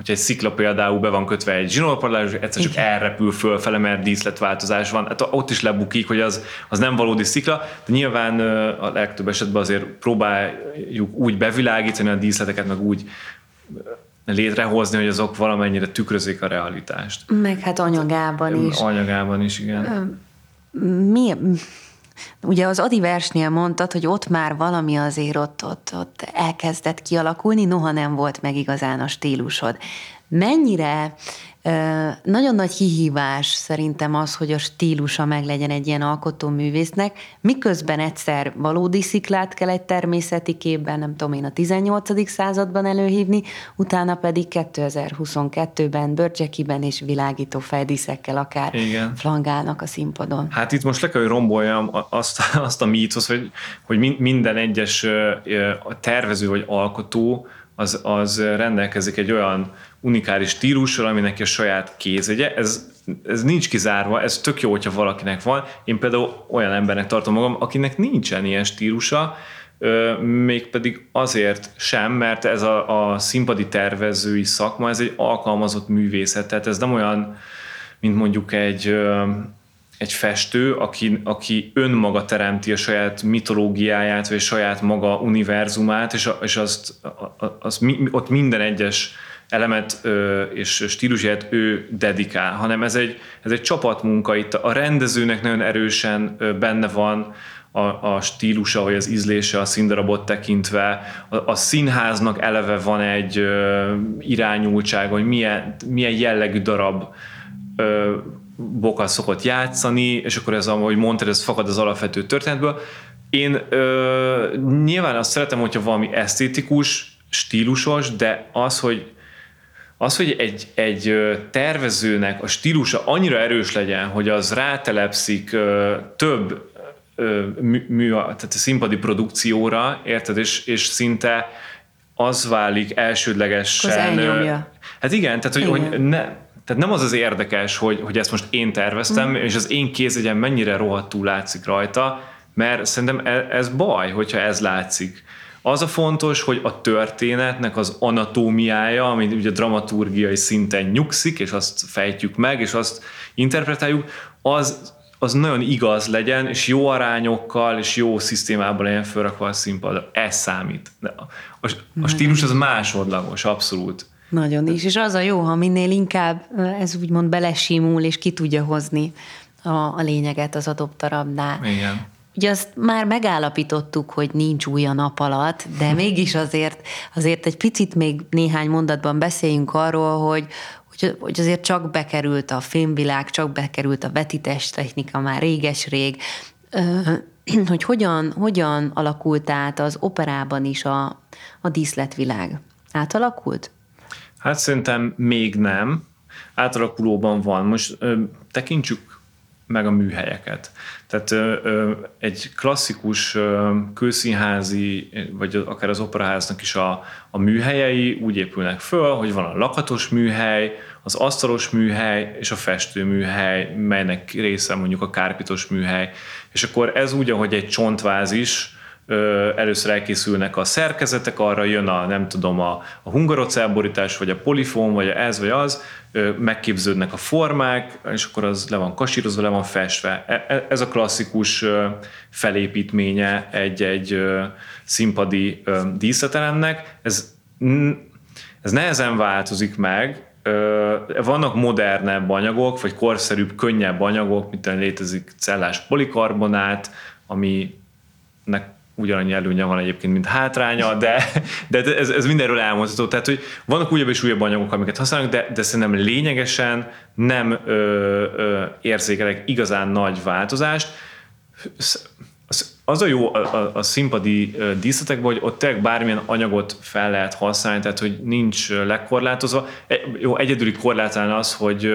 [SPEAKER 3] hogyha egy szikla például be van kötve egy zsinórpadlás, egyszer csak Igen. elrepül fölfele, mert díszletváltozás van. Hát ott is lebukik, hogy az, az nem valódi szikla, de nyilván a legtöbb esetben azért próbáljuk úgy bevilágítani a díszleteket, meg úgy létrehozni, hogy azok valamennyire tükrözik a realitást.
[SPEAKER 2] Meg hát anyagában is.
[SPEAKER 3] Anyagában is, igen.
[SPEAKER 2] Mi, Ugye az Adi versnél mondtad, hogy ott már valami azért ott, ott, ott elkezdett kialakulni, noha nem volt meg igazán a stílusod. Mennyire nagyon nagy kihívás szerintem az, hogy a stílusa meg legyen egy ilyen alkotóművésznek, miközben egyszer valódi sziklát kell egy természeti képben, nem tudom én, a 18. században előhívni, utána pedig 2022-ben bőrcsekiben és világító fejdíszekkel akár Igen. flangálnak a színpadon.
[SPEAKER 3] Hát itt most le kell, hogy romboljam azt, azt a mítosz, hogy, hogy minden egyes tervező vagy alkotó az, az rendelkezik egy olyan unikális stílussal, aminek a saját kézegye. Ez, ez nincs kizárva, ez tök jó, hogyha valakinek van. Én például olyan embernek tartom magam, akinek nincsen ilyen stílusa, mégpedig azért sem, mert ez a, a színpadi tervezői szakma, ez egy alkalmazott művészet, tehát ez nem olyan, mint mondjuk egy, egy festő, aki, aki önmaga teremti a saját mitológiáját, vagy a saját maga univerzumát, és, és azt, azt, ott minden egyes elemet ö, és stílusját ő dedikál, hanem ez egy, ez egy csapatmunka. Itt a rendezőnek nagyon erősen benne van a, a stílusa, vagy az ízlése a színdarabot tekintve. A, a színháznak eleve van egy ö, irányultság, hogy milyen, milyen jellegű darab ö, boka szokott játszani, és akkor ez, ahogy mondtad, ez fakad az alapvető történetből. Én ö, nyilván azt szeretem, hogyha valami esztétikus, stílusos, de az, hogy az, hogy egy, egy tervezőnek a stílusa annyira erős legyen, hogy az rátelepszik több mű, mű tehát a színpadi produkcióra, érted, és, és szinte az válik elsődlegesen. Hát igen, tehát hogy, igen. hogy ne, tehát nem az az érdekes, hogy, hogy ezt most én terveztem, mm. és az én kézegyen mennyire rohadtul látszik rajta, mert szerintem e, ez baj, hogyha ez látszik. Az a fontos, hogy a történetnek az anatómiája, ami ugye dramaturgiai szinten nyugszik, és azt fejtjük meg, és azt interpretáljuk, az, az nagyon igaz legyen, és jó arányokkal, és jó szisztémában legyen felrakva a színpadra. Ez számít. A, a, a stílus az másodlagos, abszolút.
[SPEAKER 2] Nagyon is, és az a jó, ha minél inkább ez úgymond belesimul, és ki tudja hozni a, a lényeget az adott darabnál.
[SPEAKER 3] Igen.
[SPEAKER 2] Ugye azt már megállapítottuk, hogy nincs új a nap alatt, de mégis azért, azért egy picit még néhány mondatban beszéljünk arról, hogy, hogy, hogy azért csak bekerült a filmvilág, csak bekerült a vetítés technika már réges-rég, hogy hogyan, hogyan alakult át az operában is a, a díszletvilág. Átalakult?
[SPEAKER 3] Hát szerintem még nem. Átalakulóban van. Most ö, tekintsük meg a műhelyeket. Tehát ö, egy klasszikus ö, kőszínházi, vagy akár az operaháznak is a, a műhelyei úgy épülnek föl, hogy van a lakatos műhely, az asztalos műhely és a festőműhely, melynek része mondjuk a kárpitos műhely. És akkor ez úgy, ahogy egy csontvázis, először elkészülnek a szerkezetek, arra jön a, nem tudom, a, a hungarocálborítás, vagy a polifon, vagy a ez, vagy az, megképződnek a formák, és akkor az le van kasírozva, le van festve. E, e, ez a klasszikus felépítménye egy-egy színpadi díszletelemnek. Ez, ez nehezen változik meg, vannak modernebb anyagok, vagy korszerűbb, könnyebb anyagok, mint létezik cellás polikarbonát, aminek ugyanannyi előnye van egyébként, mint hátránya, de, de ez, ez mindenről elmondható. Tehát, hogy vannak újabb és újabb anyagok, amiket használunk, de, de szerintem lényegesen nem ö, ö, érzékelek igazán nagy változást. az, a jó a, a, a színpadi díszletekben, hogy ott tényleg bármilyen anyagot fel lehet használni, tehát hogy nincs lekorlátozva. E, jó, egyedüli korlátán az, hogy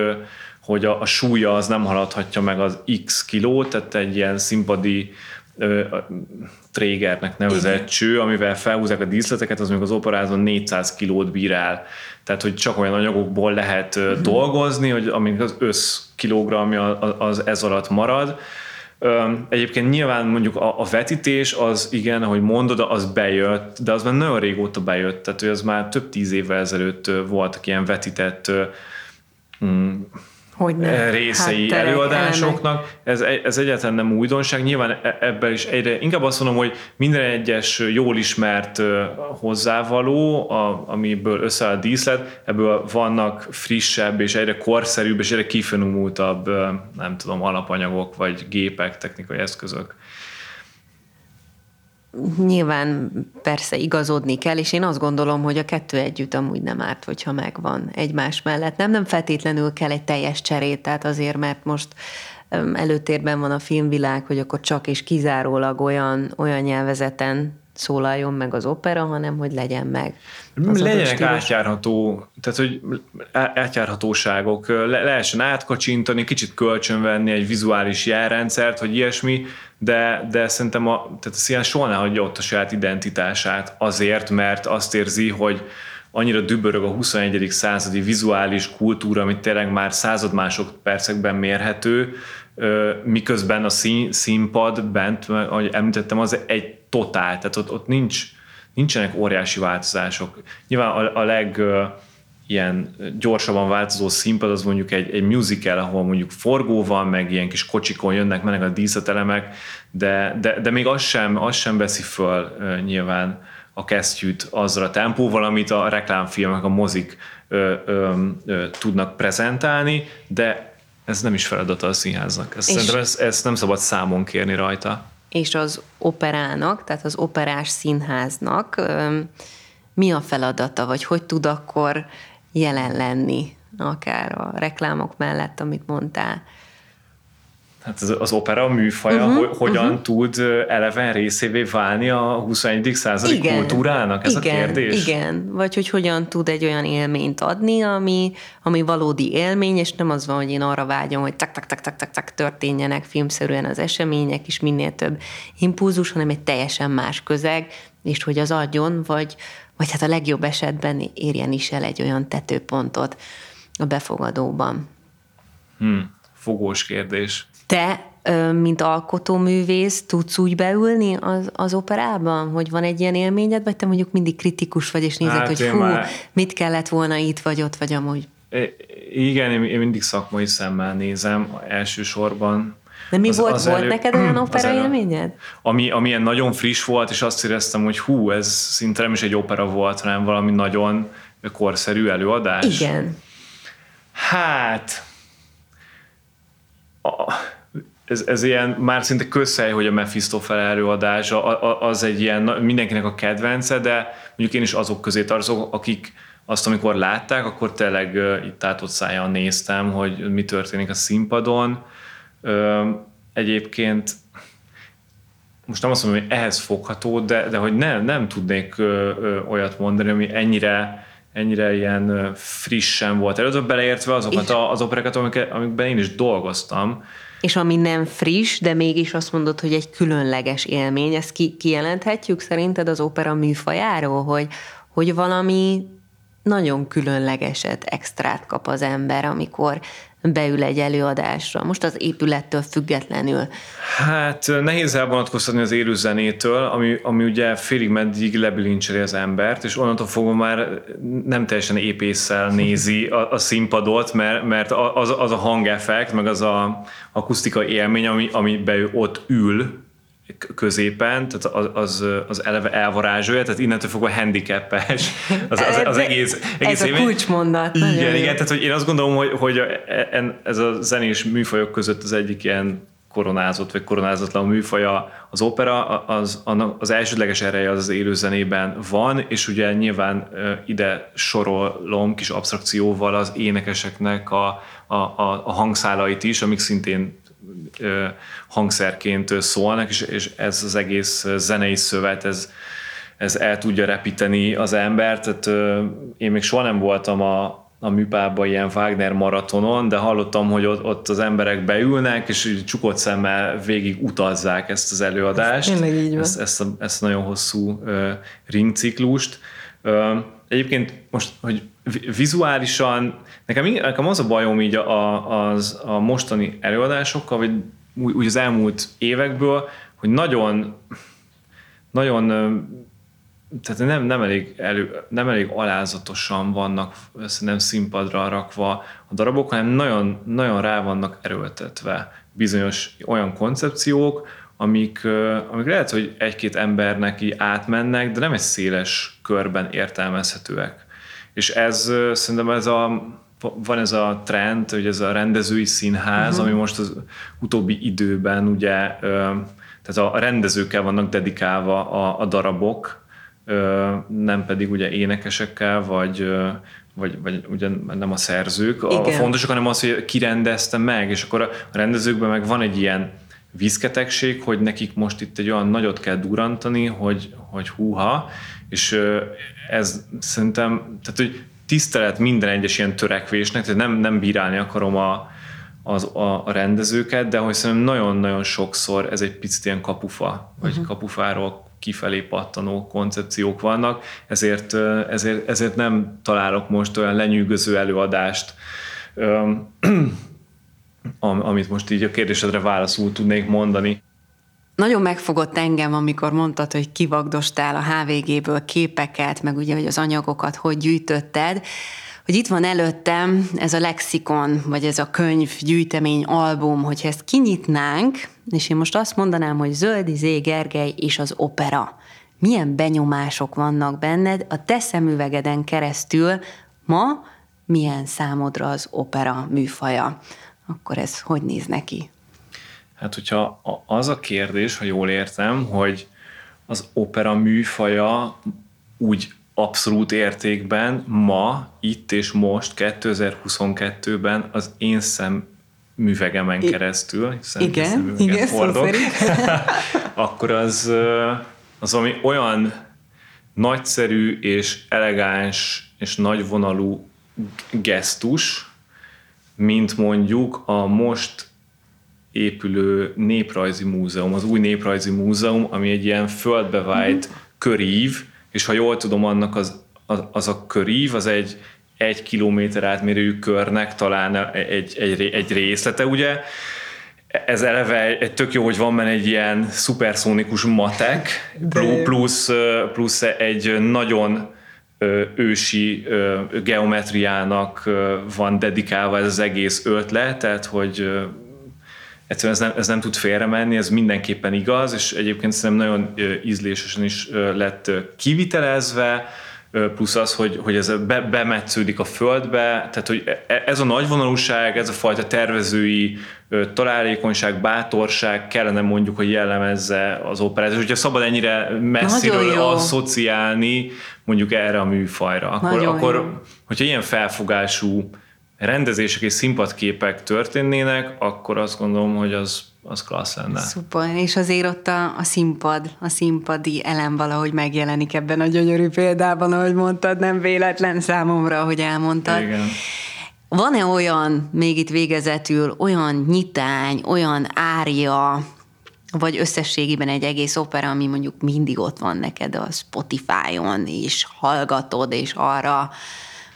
[SPEAKER 3] hogy a, a súlya az nem haladhatja meg az x kilót, tehát egy ilyen színpadi trégernek nevezett Igen. cső, amivel felhúzzák a díszleteket, az még az operázon 400 kilót bír el. Tehát, hogy csak olyan anyagokból lehet uh-huh. dolgozni, hogy amíg az össz kilogramja az ez alatt marad. Egyébként nyilván mondjuk a, a vetítés az igen, ahogy mondod, az bejött, de az már nagyon régóta bejött, tehát hogy az már több tíz évvel ezelőtt voltak ilyen vetített mm, hogy ne. Eh, részei hát, előadásoknak. Ez, ez egyáltalán nem újdonság. Nyilván e, ebben is egyre, inkább azt mondom, hogy minden egyes jól ismert hozzávaló, a, amiből összeáll a díszlet, ebből vannak frissebb és egyre korszerűbb és egyre kifinomultabb, nem tudom, alapanyagok vagy gépek, technikai eszközök
[SPEAKER 2] nyilván persze igazodni kell, és én azt gondolom, hogy a kettő együtt amúgy nem árt, hogyha megvan egymás mellett. Nem, nem feltétlenül kell egy teljes cserét, tehát azért, mert most előtérben van a filmvilág, hogy akkor csak és kizárólag olyan, olyan nyelvezeten szólaljon meg az opera, hanem hogy legyen meg.
[SPEAKER 3] Legyenek átjárható, tehát hogy átjárhatóságok, le, lehessen átkacsintani, kicsit kölcsönvenni egy vizuális jelrendszert, hogy ilyesmi, de, de szerintem a, tehát a szín soha ne hagyja ott a saját identitását azért, mert azt érzi, hogy annyira dübörög a 21. századi vizuális kultúra, amit tényleg már század másodpercekben mérhető, miközben a szín, színpad bent, ahogy említettem, az egy totál, tehát ott, ott nincs, nincsenek óriási változások. Nyilván a, a leg ilyen gyorsabban változó színpad az mondjuk egy, egy musical, ahol mondjuk forgó van, meg ilyen kis kocsikon jönnek, mennek a díszletelemek, de, de, de még az sem, az sem veszi föl uh, nyilván a kesztyűt azzal a tempóval, amit a reklámfilmek, a mozik ö, ö, ö, tudnak prezentálni, de ez nem is feladata a színháznak. Ezt, szerintem ezt, ezt nem szabad számon kérni rajta.
[SPEAKER 2] És az operának, tehát az operás színháznak ö, mi a feladata, vagy hogy tud akkor jelen lenni, akár a reklámok mellett, amit mondtál.
[SPEAKER 3] Hát az, az opera műfaja uh-huh, hogyan uh-huh. tud eleven részévé válni a 21. századi igen, kultúrának? Ez
[SPEAKER 2] igen,
[SPEAKER 3] a kérdés?
[SPEAKER 2] Igen, vagy hogy hogyan tud egy olyan élményt adni, ami, ami valódi élmény, és nem az van, hogy én arra vágyom, hogy tak tak tak tak tak, tak történjenek filmszerűen az események, és minél több impulzus, hanem egy teljesen más közeg, és hogy az adjon, vagy, vagy hát a legjobb esetben érjen is el egy olyan tetőpontot a befogadóban.
[SPEAKER 3] Hmm, fogós kérdés.
[SPEAKER 2] Te, mint alkotóművész, tudsz úgy beülni az, az operában, hogy van egy ilyen élményed, vagy te mondjuk mindig kritikus vagy, és nézed, hát hogy hú, már... mit kellett volna itt, vagy ott, vagy amúgy?
[SPEAKER 3] Igen, én mindig szakmai szemmel nézem elsősorban,
[SPEAKER 2] de mi az, volt, az volt elő, neked olyan opera élményed?
[SPEAKER 3] Ami, ami ilyen nagyon friss volt, és azt éreztem, hogy hú, ez szinte nem is egy opera volt, hanem valami nagyon korszerű előadás.
[SPEAKER 2] Igen.
[SPEAKER 3] Hát, a, ez, ez ilyen már szinte közhely, hogy a Mephistophel előadás az egy ilyen mindenkinek a kedvence, de mondjuk én is azok közé tartozok, akik azt, amikor látták, akkor tényleg itt átott szájjal néztem, hogy mi történik a színpadon, Egyébként most nem azt mondom, hogy ehhez fogható, de, de hogy nem, nem tudnék olyat mondani, ami ennyire, ennyire ilyen frissen volt előtt, beleértve azokat a, az operákat, amik, amikben én is dolgoztam.
[SPEAKER 2] És ami nem friss, de mégis azt mondod, hogy egy különleges élmény, ezt ki, kijelenthetjük szerinted az opera műfajáról, hogy, hogy valami nagyon különlegeset, extrát kap az ember, amikor beül egy előadásra? Most az épülettől függetlenül.
[SPEAKER 3] Hát nehéz elvonatkoztatni az élőzenétől, ami, ami ugye félig meddig lebilincseli az embert, és onnantól fogva már nem teljesen épésszel nézi a, a színpadot, mert, mert az, az a hangeffekt, meg az a akusztika élmény, ami, amiben ő ott ül, középen, tehát az, az, az eleve elvarázsolja, tehát innentől fogva handicapes az, az, az egész, egész
[SPEAKER 2] Ez a kulcsmondat.
[SPEAKER 3] Igen, igen, tehát hogy én azt gondolom, hogy, hogy ez a zenés műfajok között az egyik ilyen koronázott vagy koronázatlan műfaja az opera, az, az elsődleges ereje az az élőzenében van, és ugye nyilván ide sorolom kis abstrakcióval az énekeseknek a, a, a, a hangszálait is, amik szintén hangszerként szólnak, és, és ez az egész zenei szövet, ez, ez el tudja repíteni az embert. Tehát én még soha nem voltam a, a műpában ilyen Wagner maratonon, de hallottam, hogy ott, ott az emberek beülnek, és csukott szemmel végig utazzák ezt az előadást. Ez
[SPEAKER 4] így van.
[SPEAKER 3] Ezt, ezt, a, ezt a nagyon hosszú uh, ringciklust. Uh, egyébként most, hogy vizuálisan, nekem, nekem az a bajom így a, a, az, a mostani előadásokkal, vagy úgy, úgy az elmúlt évekből, hogy nagyon nagyon tehát nem, nem, elég elő, nem elég alázatosan vannak nem színpadra rakva a darabok, hanem nagyon, nagyon rá vannak erőltetve bizonyos olyan koncepciók, amik, amik lehet, hogy egy-két embernek így átmennek, de nem egy széles körben értelmezhetőek. És ez szerintem ez a, van ez a trend, hogy ez a rendezői színház, uh-huh. ami most az utóbbi időben ugye, tehát a rendezőkkel vannak dedikálva a, a darabok, nem pedig ugye énekesekkel, vagy, vagy, vagy ugye nem a szerzők Igen. a fontosak, hanem az, hogy kirendezte meg, és akkor a rendezőkben meg van egy ilyen vízketegség, hogy nekik most itt egy olyan nagyot kell durantani, hogy, hogy húha, és ez szerintem, tehát hogy tisztelet minden egyes ilyen törekvésnek, tehát nem, nem bírálni akarom a, az, a, a rendezőket, de hogy szerintem nagyon-nagyon sokszor ez egy picit ilyen kapufa, vagy uh-huh. kapufáról kifelé pattanó koncepciók vannak, ezért, ezért, ezért nem találok most olyan lenyűgöző előadást, amit most így a kérdésedre válaszul tudnék mondani.
[SPEAKER 2] Nagyon megfogott engem, amikor mondtad, hogy kivagdostál a HVG-ből képeket, meg ugye, hogy az anyagokat hogy gyűjtötted, hogy itt van előttem ez a lexikon, vagy ez a könyv, gyűjtemény, album, hogyha ezt kinyitnánk, és én most azt mondanám, hogy Zöldi Zé Gergely és az opera. Milyen benyomások vannak benned a te szemüvegeden keresztül ma, milyen számodra az opera műfaja? Akkor ez hogy néz neki?
[SPEAKER 3] Hát, hogyha az a kérdés, ha jól értem, hogy az opera műfaja úgy abszolút értékben ma, itt és most, 2022-ben az én szem művegemen keresztül,
[SPEAKER 2] hiszen igen, igen, hordok,
[SPEAKER 3] akkor az, az ami olyan nagyszerű és elegáns és nagyvonalú gesztus, mint mondjuk a most épülő néprajzi múzeum, az új néprajzi múzeum, ami egy ilyen földbevájt uh-huh. körív, és ha jól tudom, annak az, az, az a körív, az egy egy kilométer átmérőjű körnek talán egy, egy, egy részlete, ugye? Ez eleve egy tök jó, hogy van benne egy ilyen szuperszónikus matek, plusz, plusz egy nagyon ősi geometriának van dedikálva ez az egész ötlet, tehát hogy egyszerűen ez nem, ez nem tud félre menni, ez mindenképpen igaz, és egyébként szerintem nagyon ízlésesen is lett kivitelezve, plusz az, hogy, hogy ez be, bemetsződik a földbe, tehát hogy e, ez a nagyvonalúság, ez a fajta tervezői találékonyság, bátorság kellene mondjuk, hogy jellemezze az operát. És hogyha szabad ennyire messziről asszociálni mondjuk erre a műfajra, akkor, akkor hogyha ilyen felfogású rendezések és színpadképek történnének, akkor azt gondolom, hogy az, az klassz lenne.
[SPEAKER 2] Szuper, és azért ott a, a színpad, a színpadi elem valahogy megjelenik ebben a gyönyörű példában, ahogy mondtad, nem véletlen számomra, ahogy elmondtad. Igen. Van-e olyan, még itt végezetül, olyan nyitány, olyan ária, vagy összességében egy egész opera, ami mondjuk mindig ott van neked a Spotify-on, és hallgatod, és arra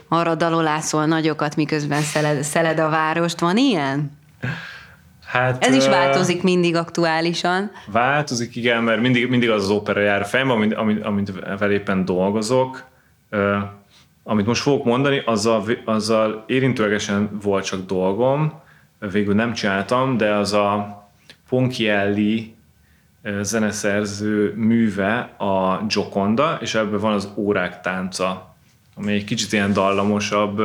[SPEAKER 2] arra dalolászol nagyokat, miközben szeled, szeled a várost. Van ilyen? Hát, Ez is változik mindig aktuálisan.
[SPEAKER 3] Változik, igen, mert mindig, mindig az az opera jár a fejembe, amit, amit, amit vel éppen dolgozok. Amit most fogok mondani, azzal, azzal érintőlegesen volt csak dolgom, végül nem csináltam, de az a Ponchielli zeneszerző műve a Gioconda, és ebben van az órák tánca ami egy kicsit ilyen dallamosabb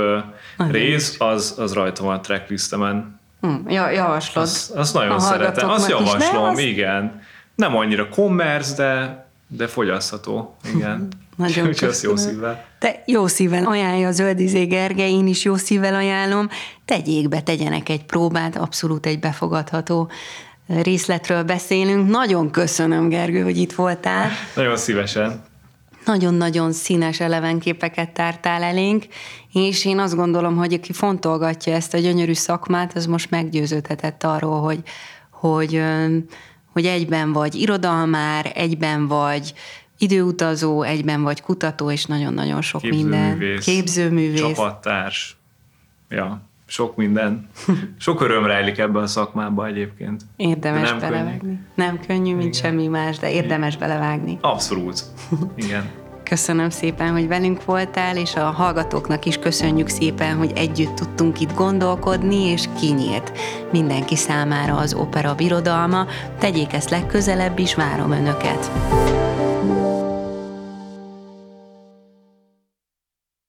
[SPEAKER 3] Nagyon rész, az, az rajta van a tracklistemen.
[SPEAKER 2] Hm, ja, javaslod.
[SPEAKER 3] Azt, azt nagyon szeretem. Azt javaslom, is, igen. Nem annyira commerce, de de fogyasztható, igen.
[SPEAKER 2] Nagyon
[SPEAKER 3] Úgyhogy azt jó szívvel.
[SPEAKER 2] Te jó szívvel ajánlja a Zöldizé Gergely, én is jó szívvel ajánlom. Tegyék be, tegyenek egy próbát, abszolút egy befogadható részletről beszélünk. Nagyon köszönöm, Gergő, hogy itt voltál.
[SPEAKER 3] Nagyon szívesen.
[SPEAKER 2] Nagyon-nagyon színes elevenképeket tártál elénk, és én azt gondolom, hogy aki fontolgatja ezt a gyönyörű szakmát, az most meggyőződhetett arról, hogy, hogy, hogy egyben vagy irodalmár, egyben vagy időutazó, egyben vagy kutató, és nagyon-nagyon sok minden.
[SPEAKER 3] Képzőművész.
[SPEAKER 2] Képzőművész.
[SPEAKER 3] Csapattárs. Ja, sok minden. Sok öröm rejlik ebben a szakmában egyébként.
[SPEAKER 2] Érdemes
[SPEAKER 3] De nem
[SPEAKER 2] belevágni.
[SPEAKER 3] könnyű.
[SPEAKER 2] Nem könnyű, mint
[SPEAKER 3] Igen.
[SPEAKER 2] semmi más, de érdemes belevágni.
[SPEAKER 3] Abszolút. Igen.
[SPEAKER 2] Köszönöm szépen, hogy velünk voltál, és a hallgatóknak is köszönjük szépen, hogy együtt tudtunk itt gondolkodni, és kinyílt mindenki számára az opera birodalma. Tegyék ezt legközelebb is, várom Önöket.